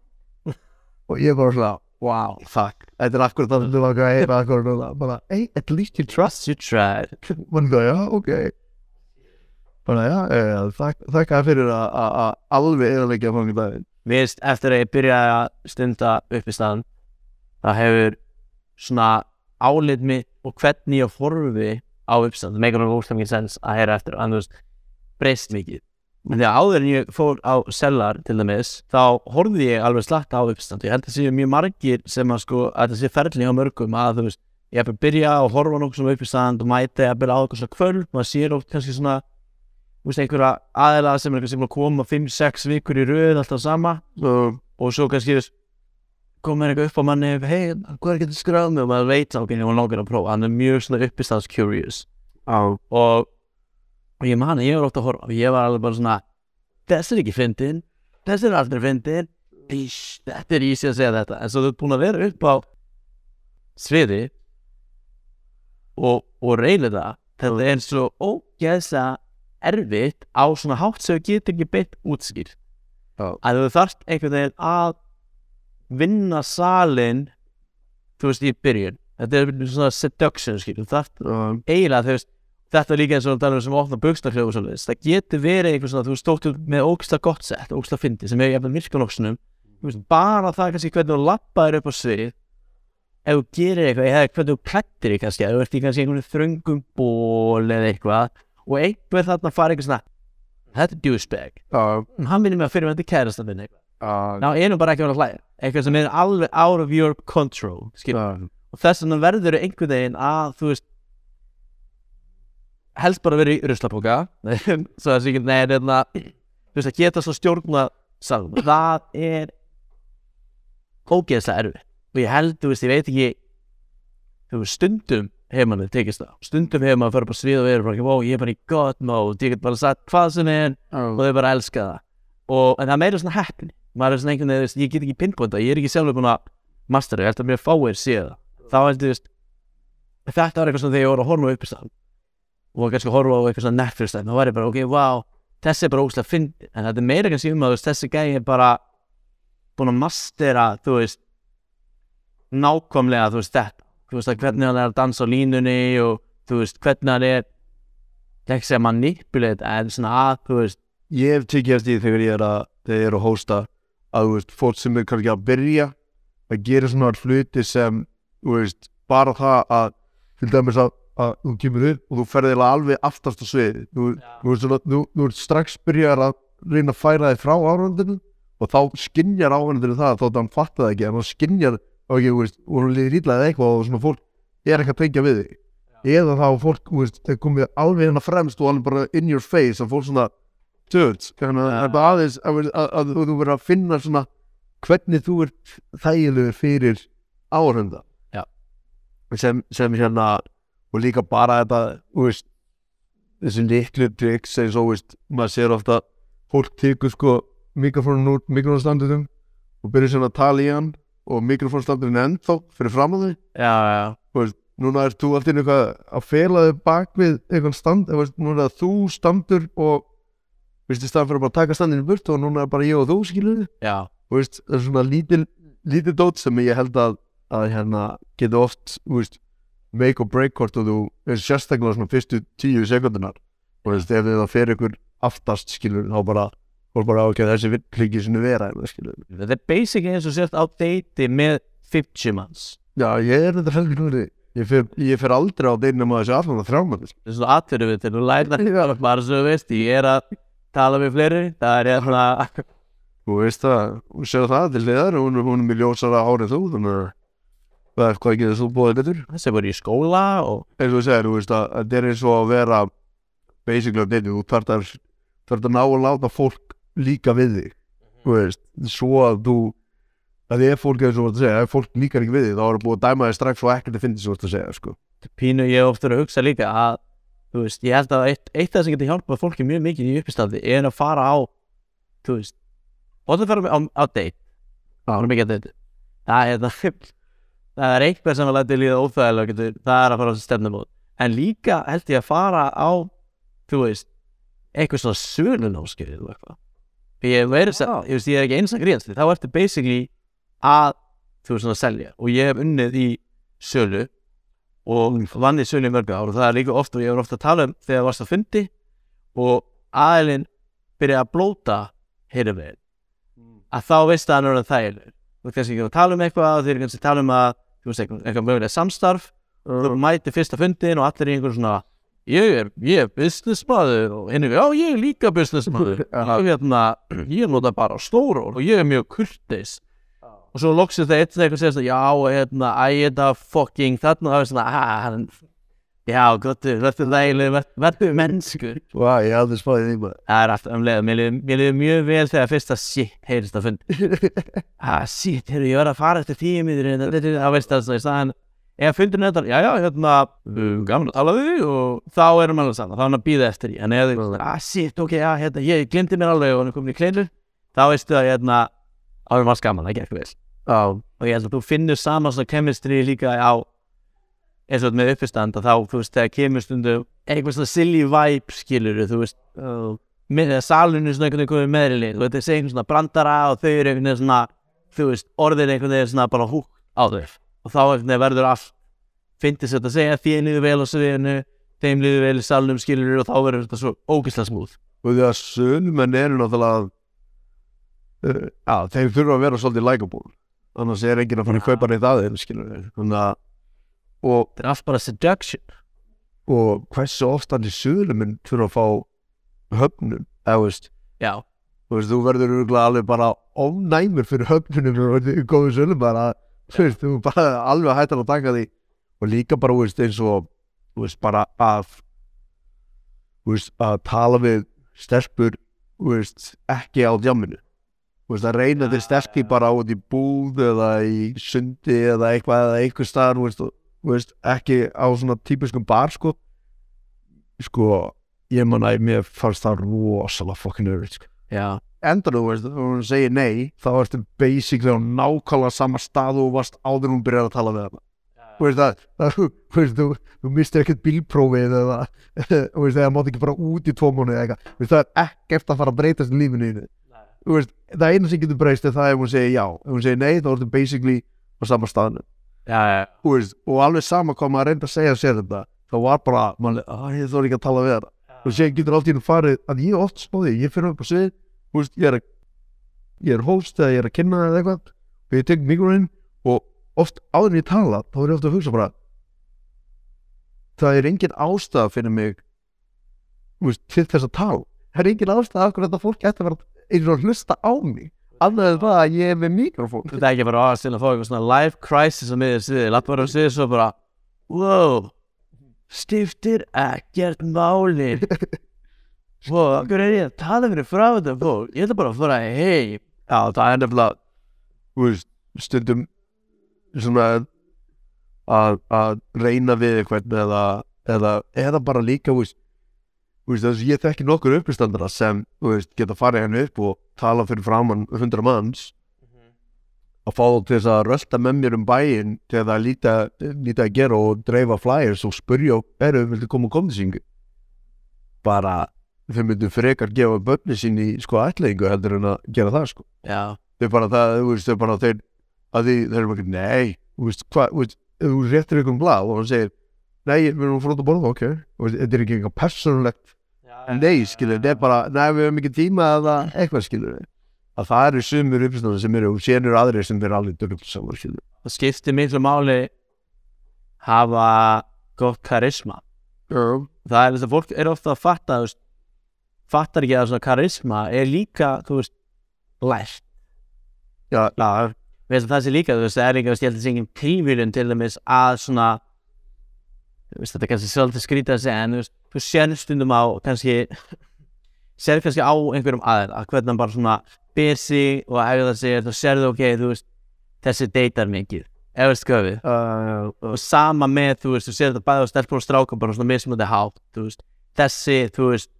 og ég bara svona wow, fuck, þetta er akkur það þú laka að heyra akkur núna, bara, hey, at least you trust you tried. Man það, já, ok. Bara, já, ja, þak, þakka fyrir að- að að alveg eðalegja fangi daginn. Mér veist, eftir að ég byrjaði að stunda upp í staðan það hefur svona álit mitt og hvernig ég horfi á uppstand, það meikar náttúrulega óslega mikið sens að heyra eftir, en þú veist, breyst mikið. En því að áður en ég fór á sellar til dæmis, þá horfði ég alveg slatt á uppstand, ég held að séu mjög margir sem að sko, að það sé ferli á mörgum að þú veist, ég hef að byrja að horfa nokkuð sem upp í stand og mæta að byrja á eitthvað svona kvöld, maður sér oft kannski svona þú veist, einhverja aðeila sem er sem er að koma 5-6 vikur í röð alltaf sama. Og svo kannski þú veist, komur eitthvað upp á manni hei, hvað er getur skráð mig? Og maður veit á hvernig hún langar að prófa. Hann er mjög svona uppistaðs curious. Á, og, og ég man ég var ótt að horfa og ég var alveg bara svona þessi er ekki fyndin, þessi er aldrei fyndin þetta er easy að segja þetta. En svo þú ert búin að vera upp á sviði og, og reyna það þetta er svo ógæðslega erfitt á svona hátt sem þú getur ekki beitt útskýrt. Já. að þú þarft einhvern veginn að vinna salin þú veist í byrjun. Þetta er svona seduction skil þú þarft uh, eiginlega þú veist þetta er líka eins og að tala um sem opna bukstarkljóð og svoleiðis. Það getur verið einhver svona þú veist stóttu með ógsta gott sett ógsta fyndi sem er jafnvel virkanóksunum bara það kannski hvernig þú lappaðir upp á svið ef þú gerir eitthvað eða hvernig þú klættir þig kannski ef þú ert í kannski einhvern þröngum ból eða eitthvað og einhver þarna fara eitthvað svona þetta er douchebag. Uh, hann minnir mig að fyrir með þetta kærasta minn eitthvað uh, ná nú bara ekki að vera hlæja eitthvað sem er alveg out of your control uh, og þess vegna verður einhvern veginn að þú veist helst bara verið í ruslapoka. <laughs> Svo að sikið, nei, neina þú veist að geta svo stjórna salum það er ógeðslega erfitt. Og ég held, þú veist, ég veit ekki þú veist, stundum hefur manni tekist það. Stundum hefur maður fyrir bara svið og verið bara, wow, ég er bara í god mode ég get bara sagt hvað sem er og þau bara elska það. Og, en það meira svona heppni maður er svona einhvern veginn, ég get ekki pinpointa ég er ekki sjálfur búin að mastera, ég held að mér fáir séð það. Þá held ég, þetta var eitthvað svona þegar ég voru að horfa á uppistand og kannski horfa á eitthvað svona Netflix þá var ég bara, ok, wow, þessi er bara ógslag fyndi en þetta er meira kannski um að þessi gæi er bara búin að mastera, þú veist nákvæmlega, þú veist, þetta. Þú veist, hvernig hann er að dansa á línunni og þú veist, hvernig hann er ekki segja manipulate en svona að, þú veist, ég hef tekið eftir því þegar ég er að þegar ég er að hósta að veist, fólk sem er kannski að byrja að gera svona hluti sem veist, bara það að til dæmis að, að þú kemur upp og þú ferði alveg aftast á sviði þú, þú þú, þú ert strax byrjar að reyna að færa þig frá áhörundinu og þá skinjar áhörundinu það þótt hann fatta það ekki en hann ekki, þú veist, og hann liður ítlaðið eitthvað og svona fólk er ekki að tengja við þig. Eða þá fólk, veist, þeir komið alveg hérna fremst og alveg bara in your face og fólk svona dudes, þannig að það er aðeins að, þú verður að finna svona hvernig þú ert þægilegur fyrir áhörunda Já. sem, sem hérna og líka bara þetta, veist þessi litlu tricks eins og, veist, maður sér ofta fólk tekur sko mikrofónun úr mikrofónstandutum og byrjar svona að tala í hann og mikrofónstandurinn er ennþá fyrir fram að þau já, já, núna ert þú alltaf eitthvað að fela þig bak við eitthvað stand veist, núna er þú standur og veist, í staðan fyrir að bara taka standinu burt og núna er bara ég og þú skilur já, og veist, það er svona lítil lítil dót sem ég held að, að hérna geta oft veist, make or break hvort og þú er sérstaklega svona fyrstu tíu sekundunar og veist, ef það fer ykkur aftast skilur þá bara, þá bara ok, þessi svona vera hérna, skilur þetta er basic eins og sért á deiti með 50 manns. Já, ég er þetta heldur núri ég fer, ég fer aldrei á deynum að þessi allan að þrjáma þetta er svona atverðu við til þú læta bara svo veist, ég er að tala við fleiri, það er hérna <laughs> Þú veist það, þú séu það til hliðar hún, hún er mjög ljósara árið þú þannig að það er hvað getur þú búið betur? Þessi voru í skóla og eins og þú segir, þú veist að að þetta er eins og að vera basically á deytið, þú þarf að þarf að ná að láta fólk líka við þig þú veist, svo að þú að ef fólk er svo að segja, ef fólk líkar ekki við þig þá er það búið að dæma þig strax og ekkert að finna svo að segja, sko. Pínu ég ofta að hugsa líka að þú veist, ég held að eitt, eitt af það sem getur hjálpað fólki mjög mikið í uppistandi er að fara á þú veist, og það fara á, á date. Það er mikið að date. Það er það það er eitthvað sem að læta líða óþægilega getur, það er að fara á þessi stefnumót. En líka held ég að fara á þú veist, eitthvað svona sölunóskið eða eitthvað. Ég, wow. ég, veist, ég er ekki eins að grínast því, þá ertu basically að þú veist svona að selja. Og ég hef unnið í sölu og vann í sölu í mörg ár. Og það er líka oft og ég er ofta að tala um þegar varst að fundi og aðilinn byrja að blóta heyrðu við að þá veist að hann er orðinn þægilegur. Þú veist ekki að tala um eitthvað og þeir eru kannski að tala um að þú veist eitthvað, mögulega samstarf. Og þú mæti fyrsta fundin og allir í einhver svona ég er, ég er businessmaður. Og hinn er, já ég er líka businessmaður. <laughs> Ég, hérna, ég nota bara stóra orð og ég er mjög kurteis og svo loksist það eitt eitthvað segist að já, hérna, æ, þetta fucking þarna, það er svona, ah, hann já, gott, verður þægileg verður mennskur. Vá, ég hafði spáðið því maður það er alltaf um leið, mér liður- mjög vel þegar fyrsta shit heyrist að fund ah, <laughs> shit, heyrðu, ég var að fara eftir tíu miður það veist það, svona, í staðan ef fundur þetta, já, já, hérna um, gaman að tala við þig og þá erum alveg saman þá er hann að býða eftir því, en ef þið, ah, shit, ok, já, hérna, ég glimti mér alveg og hann er komin í kleinu þá veistu að, hérna, árum var skaman, það gekk vel og ég held að þú finnur sama svona chemistry líka á eins og þetta með uppistand að þá, þú veist, þegar kemur stundu eitthvað svona silly vibe skilur þú veist, uh, með þegar salinu svona einhvern veginn komið meðrili, þú veist, þeir einhvern svona brandara og þau eru einhvern veginn svona þú veist, orðin einhvern veginn svona bara húk á þau. Og þá einhvern veginn verður allt fyndist þetta að segja því líður vel á sviðinu þeim líður vel í salnum skilur og þá verður þetta svo ógislega smúð og því að sönumenn eru náttúrulega uh, já, þeir þurfa að vera svolítið likeable annars er enginn að fara að kaupa neitt að þeim skilur við þannig að þetta er allt bara seduction. og hversu oftan í sönumenn þurfa að fá höfnum eða veist, já, veist, þú verður alveg bara ofnæmur fyrir höfnunum og þetta er góðu sölum bara, þú veist, þú bara alveg hættan að taka því. Og líka bara, veist, eins og veist, bara að að tala við stelpur, ekki á djamminu. þú veist, að reyna til stelpi bara út í búð eða í sundi eða eitthvað eða einhver staðar, þú veist, þú veist ekki á svona típiskum bar, sko. Sko, ég man að mér fannst það rosalega fucking örygt, sko. Já, endur þú veist, hún segir nei þá ertu basically á nákvæmlega sama stað og þú varst áður hún byrjar að tala við hana. Þú veist það, það þú, veist, þú, þú mistir ekkert bílprófið eða <laughs> þú veist, það mátt ekki fara út í tvo mánu eða eitthvað, Þú veist, það er ekkert að fara að breytast í lífinu þínu. Þú veist, það eina sem getur breyst er það ef hún segir já. Ef hún segir nei, þá ertu basically á sama staðinu já, já, Þú veist, og alveg sama hvað maður reynda að segja sér þetta þá var bara, mann, að ég þóri ekki að tala við hana. Og sér getur allt í hennu farið að ég er oft spáði, ég fyrir upp á svið þú veist, ég er að ég er host eða ég er að kynna eða eitthvað og ég tek mikrofinn og oft áður en ég tala, þá er ég ofta að hugsa bara það er engin ástæða fyrir mig til þess að tala. Það er engin ástæð af hverju þetta fólk ætti að vera eins og að hlusta á mig? Annað en það að ég er með mikrofón. Þetta er ekki bara að að fá eitthvað svona life crisis á miður sviði, lappa bara á sviði svo bara Wow Stiftir ekkert máli. <laughs> Wow, okkur er ég að tala fyrir frá þetta fólk? Ég ætla bara að fara heim. Já, það er nefnilega þú veist, stundum svona að, að reyna við eitthvað eða, eða, eða bara líka þú veist, veist, ég þekki nokkur uppistandara sem þú veist, geta farið henni upp og tala fyrir framann hundra manns að fá þá til þess að rölda með mér um bæinn til að líta, líta að gera og dreifa flyers og spurja eru, viltu koma og koma til syngu bara þau myndu frekar gefa börni sín í sko ætlingu heldur en að gera það sko. Já, þau bara það, þú veist, þau bara þeir að því, þeir eru bara, nei þú þú þú réttir ykkur um blað og hann segir, nei, við erum frá að borða ok, þú þetta er ekki eitthvað persónulegt nei, skilur, þetta er bara nei, við ekki tíma eða eitthvað, skilur að það eru sumur uppstæðan sem eru og sér eru aðrir sem eru alveg dörgum saman, skilur það skiptir miklu máli hafa gott karisma. Já, Það er þess að fólk er ofta að fatta veist, fattar ekki að svona karisma er líka, þú veist, lært. Já, já, Við veist að það sé líka, þú veist, það er líka, ég held að það sé engin tilvílun til dæmis að svona, þú veist, þetta er kannski svolítið skrítið að segja, en þú veist, þú sér stundum á, kannski, sér kannski á einhverjum aðeins, að hvernig hann bara svona ber sig og hegða sig, þú sérðu, ok, þú veist, þessi deytar mikið, eða veist hvað við, já, og sama með, þú veist, þú sér þetta bæði á stelpur og stráka, bara svona mismunandi hátt, þú veist, þessi, þú veist,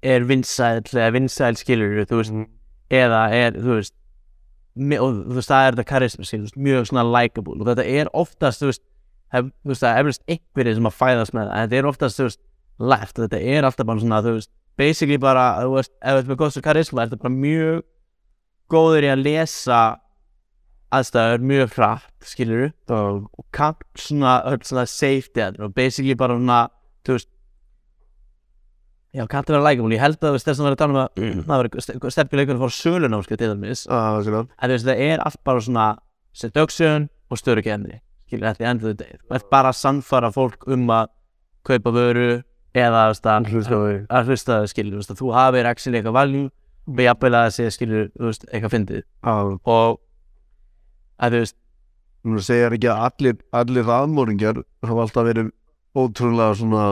er vinsæl, eða vinsæl skilur, þú veist, eða er, þú veist, og þú veist, það er þetta karisma þú veist, mjög svona likeable. Og þetta er oftast, þú veist, hef, þú veist, það er eflust einhverjir sem að fæðast með það, en þetta er oftast, þú veist, og þetta er alltaf bara svona, þú veist, basically bara, þú veist, ef þetta er svo karisma, er þetta bara mjög góður í að lesa aðstæður mjög hratt, skilur og kann svona, svona safety aðra og basically bara svona, þú veist, Já, kanntu vera likeable, ég held að þú þess að vera að tala um að <clears throat> það verður sterkuleikur að fara sölunámskeið til dæmis. Já, skilur en þú veist það er allt bara svona seduction og störukenni skilur þetta í endur þetta þú ert bara að sannfara fólk um að kaupa vöru eða þú að Hlusta að þig, skilur þú að þú hafir actually eitthvað value og jafnvel að það sé skilur þú veist eitthvað fyndið. Og að þú veist Nú segir ekki að allir, allir aðmóringjar hafa alltaf verið ótrúlega svona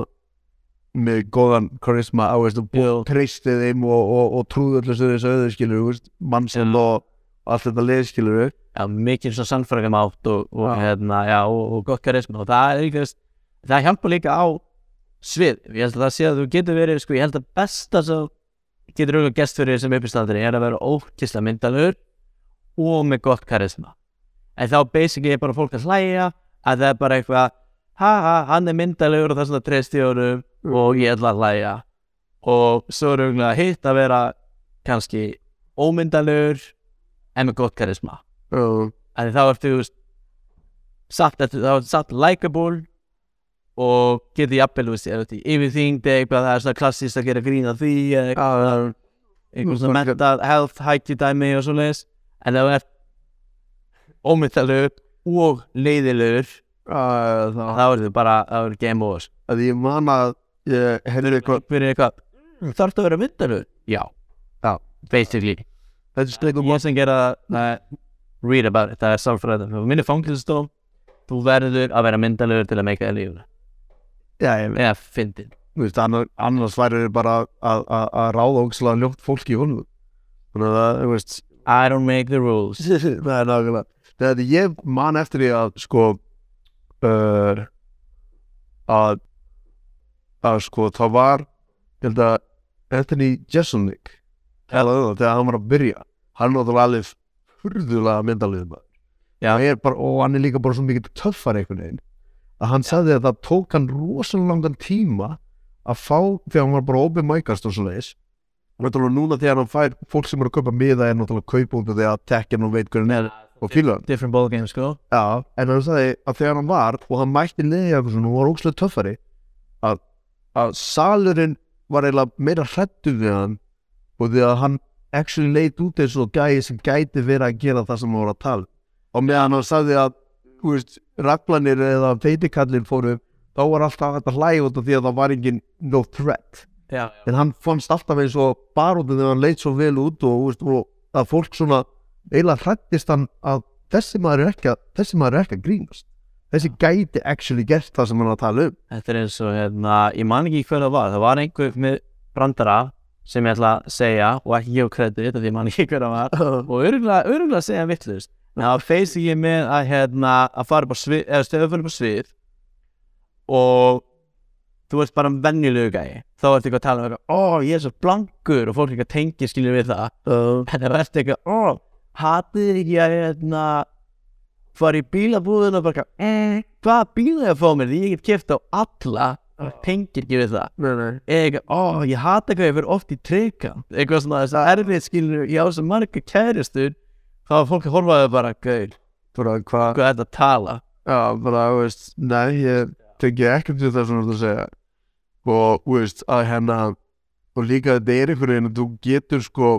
með góðan karisma á veist, og treystið þeim og, og, og öllu sem þessu þú veist, mannsinn Já. og allt þetta leið við já, mikið svona sannfæringar mátt og, og, hérna, já, og, og gott karisma. Og það er veist, það hjálpa líka á svið, ég held að það sé að þú getur verið, sko, ég held að besta sem getur auðvitað gest fyrir sem uppistandari er að vera ókisla myndalur og með gott karisma. En þá basically er bara fólk að hlæja að það er bara eitthvað ha ha, hann er myndalegur og það er svona treysti honum og ég ætla að hlæja. Og svo er auðvitað hitt að vera kannski ómyndalegur en með gott karisma Að þá ertu satt, satt likeable og getur jafnvel er yfirþyngd eitthvað það er svona klassist að gera grín af því eitthvað, svona mental health hætti dæmi og svo leis en ef þú ert ómyndalegur og leiðilegur það þá. er þið bara, þá er game over. Að ég man að ég heyrði eitthvað eitthvað, þarf það að vera myndalegur? Já, basically. Er ég sem gera uh, read about það er sálfræðin og minni fangilsdóm þú verður að vera myndalegur til að meika það lífuna. Já, ég veit, eða fyndin þú veist, annars, væri þið bara að, að, að ráða ógislega ljótt fólki í honum. Þannig að það, þú veist. I don't make the rules. <laughs> Það er nákvæmlega. Þegar ég man eftir því að sko uh, að að sko það var ég held að Anthony Jeselnik þegar hann var að byrja. Hann var alveg Hann er bara, og hann er líka bara svo mikið töffar einhvern veginn að hann sagði að það tók hann rosalega langan tíma að fá þegar hann var bara open micast og svo leiðis náttúrulega núna þegar hann fær fólk sem er að kaupa miða er náttúrulega kaupa út að tekja hann og veit hvernig er og fíla hann. sko. En hann sagði að þegar hann var og hann mætti svona og var ókslega töffari að, að salurinn var eiginlega meira hrættu við hann og því að hann actually leit út eins og gæði sem gæti verið að gera það sem var að tala um. og meðan hann sagði að raglanir eða feitikallin fóru þá var alltaf að hlæja út af því að það var engin no threat. Já, en hann fannst alltaf eins og barótið þegar hann leit svo vel út og, veist, og að fólk svona eiginlega hrættist hann að þessi maður er ekki að, þessi maður er ekki að grínast. Þessi gæti actually gert það sem hann að tala um. Þetta er eins og hérna, ég man ekki hver það var. Það var einhver með brandara sem ég ætla að segja og ekki gefa kredit af því ég man ekki hver það var. <laughs> Og örgulega segja hann vittlust en það feist ég með að hérna að fara upp á svið, eða stöðu fyrir upp á svið og þú ert bara venjulegu gæi þá ertu eitthvað að tala um eitthvað, ó ég er svo blankur og fólk eitthvað tengir skilja við það. Uh, en það verður eitthvað, ó hatið þið ekki að hérna fara í bílabúðin og bara eh, hvaða bíla er að fá mér? Því ég get keft á alla og tengir ekki við það. Eða eitthvað, ó ég hata eitthvað ég fyrir oft í tryggam eitthvað svona þess að erfið skilur ég á þess að marga kæristur þá er fólk að horfa að það bara, gauð, hvað hvað er þetta að tala? Já, bara, þú veist, nei, ég tengi það sem þú ert að segja. Og, þú veist, að hérna og líka þetta er einhvern veginn að þú getur sko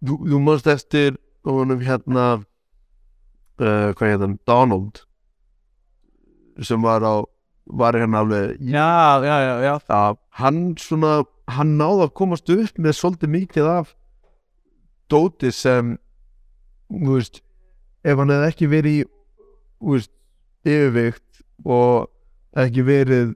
þú, þú mást eftir honum hérna uh, hvað hérna, Donald sem var á var hérna alveg já, já, já, já, að hann svona hann náði að komast upp með svolítið mikið af dóti sem þú veist ef hann hefði ekki verið í veist, yfirvikt og ekki verið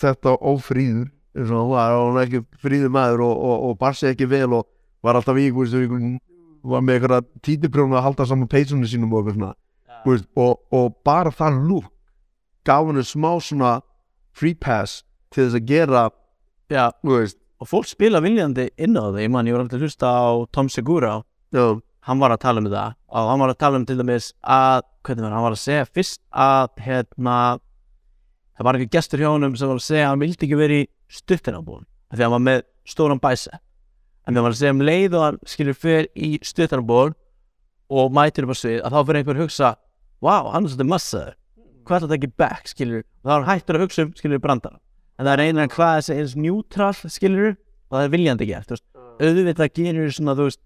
þetta ófríður eins og hann var, ekki fríður maður og, og, og bar sig ekki vel og var alltaf í þú veist, var með einhverja títiprjónu að halda saman peysunni sínum og, eitthvað svona, þú veist, og, og bara þann lúk gaf hann smá svona free pass til þess að gera já. og fólk spila viljandi inn á það ég man, ég var alltaf að hlusta á Tom Segura. Já, hann var að tala um þetta og hann var að tala um til dæmis að hvernig var, hann? Var að segja fyrst að hérna það var einhver gestur hjá honum sem var að segja að hann vildi ekki verið í stuttanabúin af því að hann var með stóran bæsa en það var að segja um leið og hann skilur fyrir í stuttanabúin og mætir upp á svið að þá fyrir einhver að hugsa wow, hann er svolítið massaður hvað er þetta ekki back, skilur og þá er hann hættur að hugsa um, skilur, brandara. En það er einan hvað þessi eins neutral, skilur og það er viljandi gert, þú veist. Auðvitað gerir svona, þú veist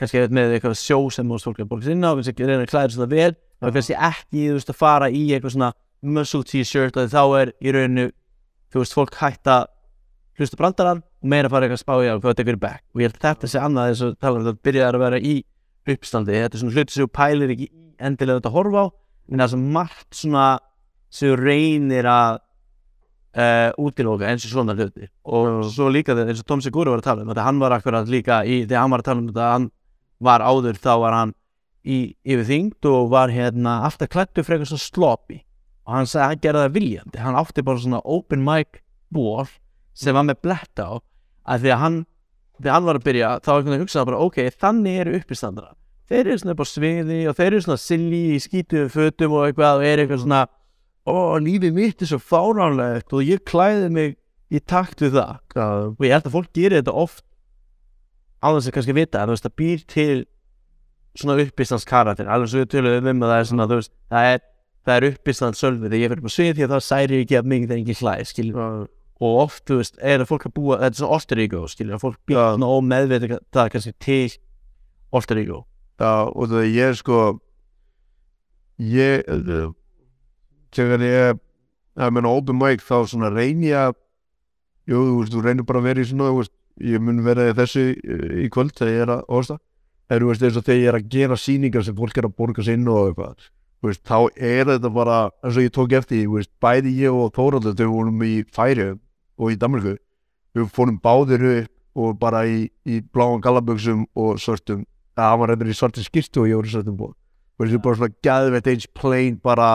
kannski með eitthvað sjó sem þú veist fólk er að borga sinna og kannski reyna að klæða svona vel og kannski ekki, þú veist, að fara í eitthvað svona muscle t-shirt og þá er í rauninu, þú veist, fólk hægt að hlusta á brandarann og meira fara eitthvað að spá í að hvað þetta er back. Og ég held að þetta sé annað eins og tala um þetta byrjaði að vera í uppstandi, þetta er svona hluti sem þú pælir ekki endilega að horfa á. en það er svo margt svona sem reynir að uh, útiloka eins og svona hluti og svo líka þegar eins og Tom Segura var að tala um þetta hann var akkurat líka í, þegar hann var að tala um þetta hann var áður þá var hann í yfir þyngd og var hérna alltaf klættu frekar svo sloppy. Og hann sagði að hann gerði það viljandi. Hann átti bara svona open mic ból sem var með blett á að því að hann þegar hann var að byrja þá einhvern veginn hugsaði bara ok, þannig eru uppistandara þeir eru svona upp á sviði og þeir eru svona silly í skítuðum fötum og eitthvað og eru eitthvað svona ó, lífið mitt er svo fáránlegt og ég klæði mig í takt við það. Já, og ég held að fólk gerir þetta oft á þess að kannski vita en þú veist það býr til svona uppistands karakter. Alveg svo við töluðum um að það er svona þú veist það er, það er uppistands sölvi. Þegar ég fyrir på svið því að það særi ekki að mig þegar engin hlæð skilur. Já, og oft þú veist er að fólk að búa þetta er svona alter ego skilur að fólk býr Já. svona ómeðvita það er kannski til alter ego já, og það ég sko ég uh, þegar ég að menna open mic þá svona reyni að jú, þú veist, þú reynir bara að vera í svona veist, ég mun vera í þessu uh, í kvöld þegar ég er að orsta en þú veist, eins og þegar ég er að gera sýningar sem fólk er að borga sig inn og eitthvað veist, þá er þetta bara eins og ég tók eftir, veist, bæði ég og Þóraldur þau vorum í Færi og í Danmarku, við fórum báðir upp og bara í, í bláan gallaböksum og svörtum að hann var reyndar í svartin skýrtu og ég var í svartum bóð og þessi bara svona gæðveitt eins plain bara,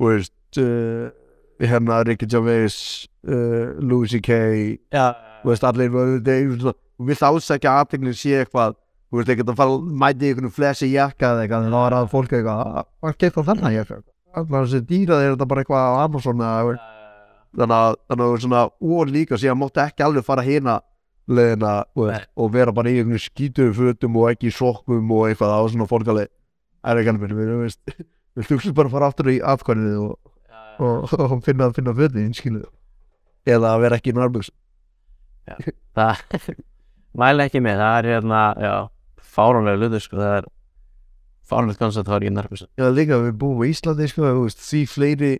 þú veist uh, hérna Ricky Gervais uh, Louis C.K. já, þú veist, allir þú vilt ásækja aðteglinn sé eitthvað þú veist, ekkert að fara að mæti í einhvern flessi jakka eða eitthvað, en þá er að fólk eitthvað "Ah, hvað á þennan jakka allar þessi dýrað er þetta bara eitthvað á Amazon eða þannig að þannig að svona, og líka síðan máttu ekki alveg fara hérna leðina og, og vera bara í einhvern skítuðu fötum og ekki í sokkum og eitthvað á svona fólkali er ekki alveg, <laughs> við þurfum bara að fara aftur í afkvæmið og, og, og finna, finna fötin skilu eða að vera ekki í nárbyggs það <laughs> mæla ekki með það er hérna, já, fáránlega luður sko, það er fáránlega koncept það er ekki nærmast Já, líka við búum í Íslandi sko, því fleiri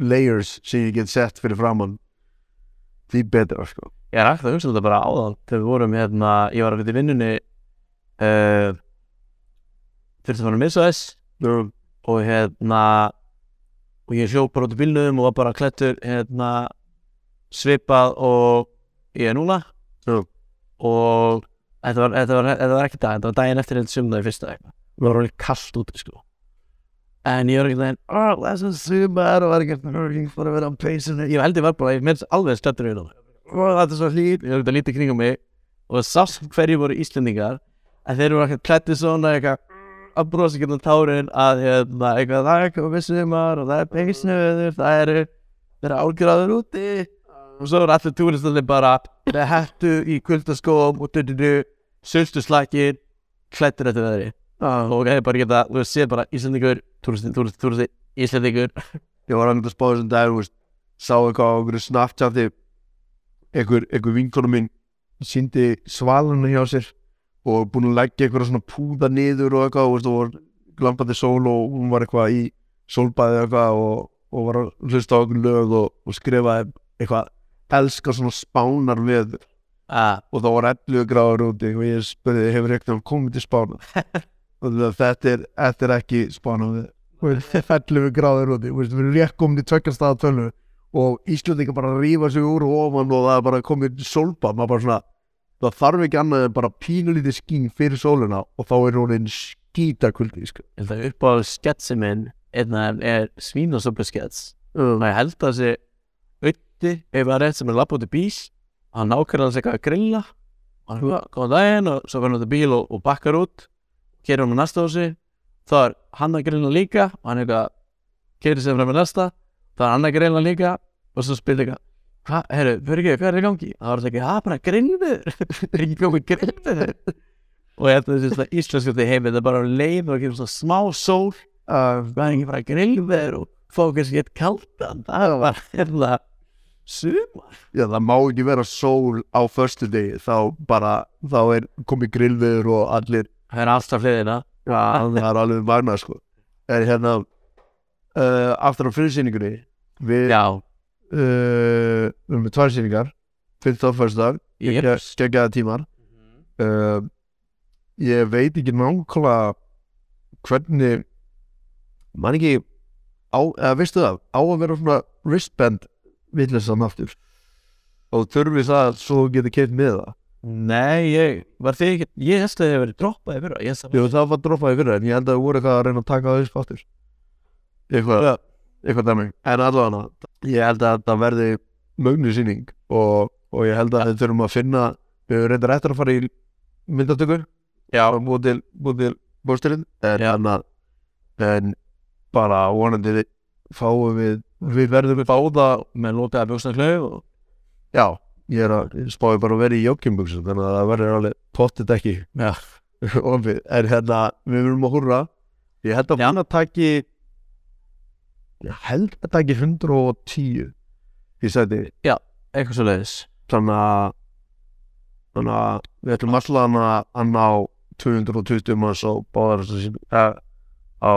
layers sem ég get sett fyrir framann því betra sko Ég er ekkert að hugsa þetta bara áðan þegar við vorum hérna, ég var að í vinnunni uh, þurfti að fara að missa þess og hérna og ég hljóp bara út í bílnum og var bara klættur hérna svipað og ég er núna. Já. og þetta var, þetta, var, þetta var ekki dag, þetta var daginn eftir þetta sumnaði fyrsta eitthvað, það var alveg kallt úti sko. En ég var ekki daginn oh, það er sumar og var ekki fyrir að vera á peysinu, ég held ég var bara ég meðs alveg stættur við það og þetta er svo hlýt, ég að lítið kringum mig. Og það sást hverju voru Íslendingar að þeir voru ekki klættið svona eitthvað að brosa ekki um tárin að hérna, eitthvað, það er við sumar og það er peysnuður, það eru það eru álgráður úti. Og svo er allir túristandi bara með hættu í kuldaskóm og dududu, sölstu slakir klættir þetta veðri. Uh, og hefur bara geta, þú séð bara Íslandingur túristi, túristi, túristi, Íslandingur ég var alveg að spá þessum dag veist, sá eitthvað á einhverju snapchati einhver, einhver vinkonum minn síndi svaluna hjá sér og búin að leggja eitthvað svona púða niður og eitthvað veist, og var glampandi sól og hún var eitthvað í sólbæði eitthvað og, og var að hlusta á einhver lög og, og skrifaði eitthvað elska svona spánar við ah, og þá var 11 gráður úti og ég spurði hefur eitthvað komið til spána <laughs> og þetta er, þetta er ekki spána við Þú veist, 11 gráður úti við erum rétt komið til tveggjastæða tölvu og Íslandingar bara rífa sig úr ofan og það er bara komið sólbað maður bara svona, það þarf ekki annað en bara pínulítið skín fyrir sóluna og þá er hún einn skítakuldi sko. ég held að upp á sketsi minn er svínasöpu skets. Og ég held að þessi auði ef það er rétt sem er lapp út í bís hann nákvæmlega sig eitthvað að grilla. Hann góðan daginn og svo verður hann út í bíl og, og bakkar út. Kerir hann á næsta hósi þá er hann að grilla líka og hann eitthvað kerir sem frá með næsta þá er hann að grilla líka og svo spyrir eitthvað hvað, herru, fyrir ekki, hvað er í gangi? Þá er það ekki, það er bara grillviður er <laughs> ekki komið grillviður og ég held að þessi svona íslensku til heimi þetta er bara leið og ekki svona smá sól það er ekki bara grillveður og fá kannski eitt kaldan. Það var hérna sumar. Já, það má ekki vera sól á förstu degi þá bara, þá er komið grillviður og allir það er alltaf hliðina. Já, það er alveg magna sko. En hérna uh, Aftur á fyrirsýningunni Við uh, Við erum með tvær sýningar. Fyrst á föstudag ég Geggjaða tímar. Uh, Ég veit ekki nákvæmlega Hvernig Man ekki á, eða veistu það Á að vera svona wristband Villisann aftur? Og þurfi það svo getur keitt með það? Nei, ég var þið ekki ég held að þið hefur verið droppaði fyrir ég held að Jú, það var droppaði fyrir en ég held að það voru eitthvað að reyna að taka það upp aftur. Eitthvað. Eitthvað dæmi. En allavega, ég held að það verði mögnu sýning og, og ég held að við þurfum að finna við reyndar eftir að fara í myndatöku. Já, búið til, til bósturinn, en, Já. en, bara vonandi fáum við við verðum báða með lótaða bjóksnaklauf og já, ég er að spáði bara að vera í joggingbuxum þannig að það verður alveg pottit ekki. <laughs> En hérna við verðum að húrra. Ég held að hún að taki held að taki 110 í sæti eitthvað svo leiðis þannig að þannig að við ætlum allan að ná 220 manns á báðar eh, á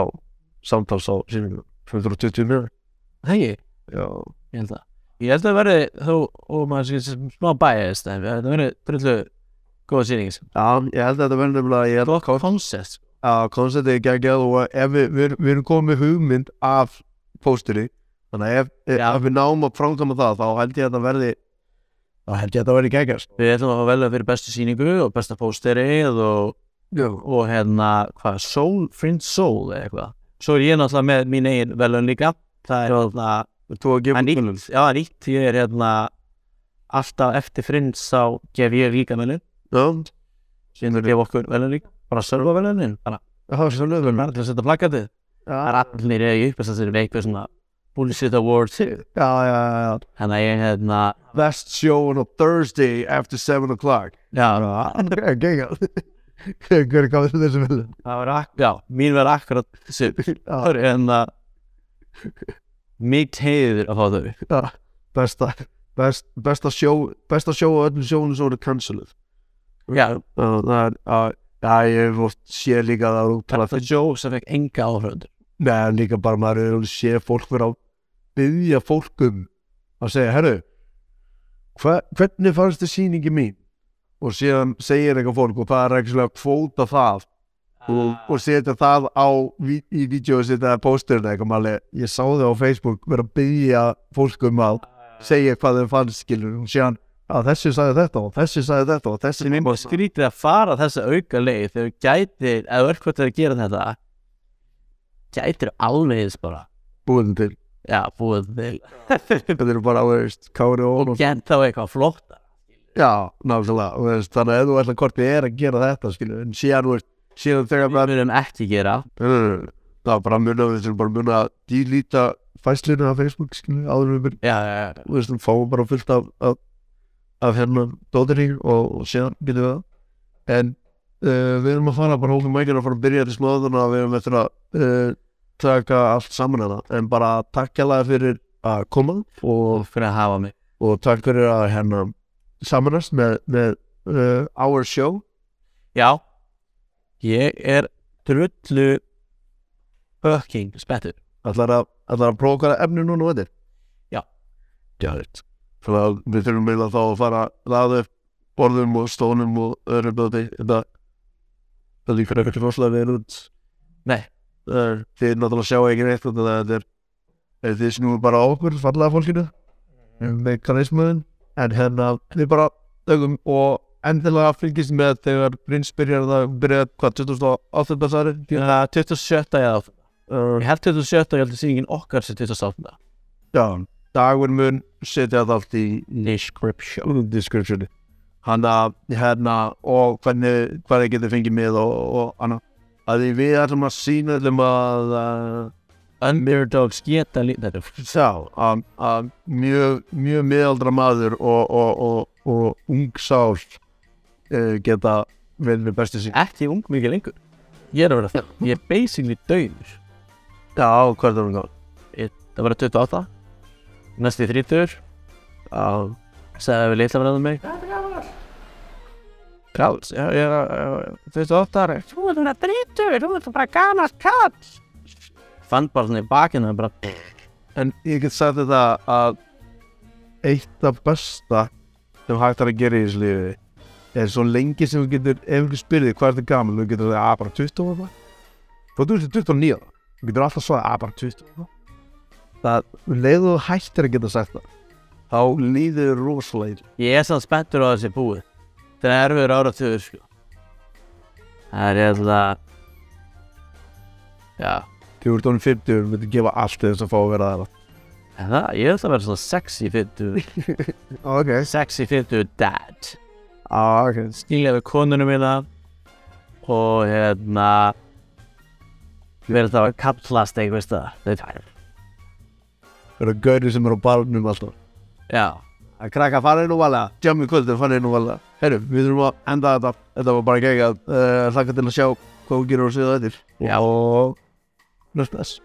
samtals á sýningu 220 mér hegi, já, ég held að ég held að verði þó, og maður sem smá bæjast en það verði drullu góða sýning já, ég held að þetta verður nefnilega gott koncept að konceptið er geggjað og ef við, við, við erum komið hugmynd af pósteri þannig að ef, ef, við náum að framkama það þá held ég að það verði þá held ég að það verði geggjast. Við ætlum að fá velja fyrir bestu sýningu og besta pósterið og, og hérna, hvað, Soul, Friend Soul eða eitthvað. Svo er ég náttúrulega með mín eigin velun líka. Það er hérna að Það er nýtt, já, það er nýtt, ég er hérna alltaf eftir frins þá gef ég líka velun, síðan gef okkur velun líka. Bara serva velunin, bara, það er svo lögum bara til að setja plakatið það er allir í uppast að þetta er svona Bullshit Awards já, já, já, já. Þannig að ég hérna best show on a Thursday after 7 o'clock. Já, geggjað. Hver gaf þessu vel það var ak já, mín var akkurat þessu það er hérna mitt heiður að fá þau. Besta best, besta show besta show á öllum sjónu svo er canceled já, Já, það er að Já, ég hef séð líka að það er úttala það er Joe sem fekk enga áhröndur Nei, líka bara maður er alveg séð fólk vera á byggja fólk um að segja, herru hva, hvernig fannst þið sýningi mín? Og síðan segir eitthvað fólk og það er ekki að kvóta það. Og, og setja það á í vídeo og setja pósturinn eitthvað máli ég sá þið á Facebook vera að byggja fólk um að segja hvað þeim fannst skilur. Og síðan að þessi sagði þetta og þessi sagði þetta og þessi skrítið að fara þessa auka leið þegar þú gætir, eða örkvæmt að gera þetta gætir alveg eins bara. Búin til. Já, búið til. <laughs> Þetta eru bara, veist, Kári og og gert þá eitthvað flottar Já, náttúrulega, veist, þannig að ef þú ætla hvort þið er að gera þetta, skilju, en síðan, þú veist, síðan þegar við bara, viljum ekki gera. Var bara muna, við þurfum bara muna að dílíta fæslinu af Facebook, skilju, áður við já, já, já, þú veist, við fáum bara fullt af, af, af hérna í og, og síðan getum við það, en uh, við erum að fara, bara hókum mækir að fara að byrja til smáðuna, við erum eftir að uh, taka allt saman hérna, en bara takk hérlega fyrir að koma og fyrir að hafa mig. og takk fyrir að hérna samanast með, með uh, our show. Já, ég er drullu fucking spettur ætlar að, að prófa hvaða efni núna og þetta Já. Að við þurfum meila þá að fara að upp borðum og stónum og öðrum böði þetta það líkur ekkert rosalega vel út. Nei. Það er- þið náttúrulega sjá ekki neitt þannig að þetta er er þið snúið bara á okkur fallega fólkinu með karismuðin en hérna við bara þögum og endilega fylgist með þegar Brynns byrjar það byrjar hvað 2008. særi Já, 27. eða uh, Ég held 27. ég held að sýningin okkar sem 28. Já, dagur mun setja það allt í, Description descriptioni hann að hérna og hvernig hvað þið getur fengið með og, og annað að því við ætlum að sína ætlum að Underdogs geta lítið sjá að, að mjög, mjög miðaldra maður og, og, og, og ung sál uh, geta verið með bestu sín. Ekki ung mikið lengur. Ég er að vera það. Ég er basically döður Já, hvað er það um það? Það var 28 Næsti 30 Já, Sæði við litla verðum mig Káls, já, ég er að 28 ári Þú er það 30, þú er bara gamalt kall Fann bara svona í bakinu bara en ég get sagt þetta að eitt af besta sem hægt er að gera í þessu lífi er svo lengi sem þú getur ef einhver spyrði hvað er þetta gaman þú getur það að bara 20 og eitthvað. Þá þú ert 29 þú getur alltaf svarað að bara 20 og eitthvað. Það um leið og þú hættir að geta sagt það þá líður rosalega illa. Ég er samt spenntur á þessi búið Það er erfiður áratugur sko. Það er eða Já. Þegar þú ert honum 50 þú myndir gefa allt til þess að fá að vera það En það, ég ætla að vera svona sexy 50 <laughs> ok. Sexy 50 dad. Ah, ok. Stílega við konunum mína Og hérna Verður það að kapplast eitthvað veist það Þetta er það eru gauri sem eru á barnum alltaf. Já að krakka farið nú vala Jammi kvöldur farið nú vala Herru, við þurfum að enda þetta. Þetta var bara geggjað. Uh, Hlakka til að sjá hvað hún gerir og séu þetta. Og bless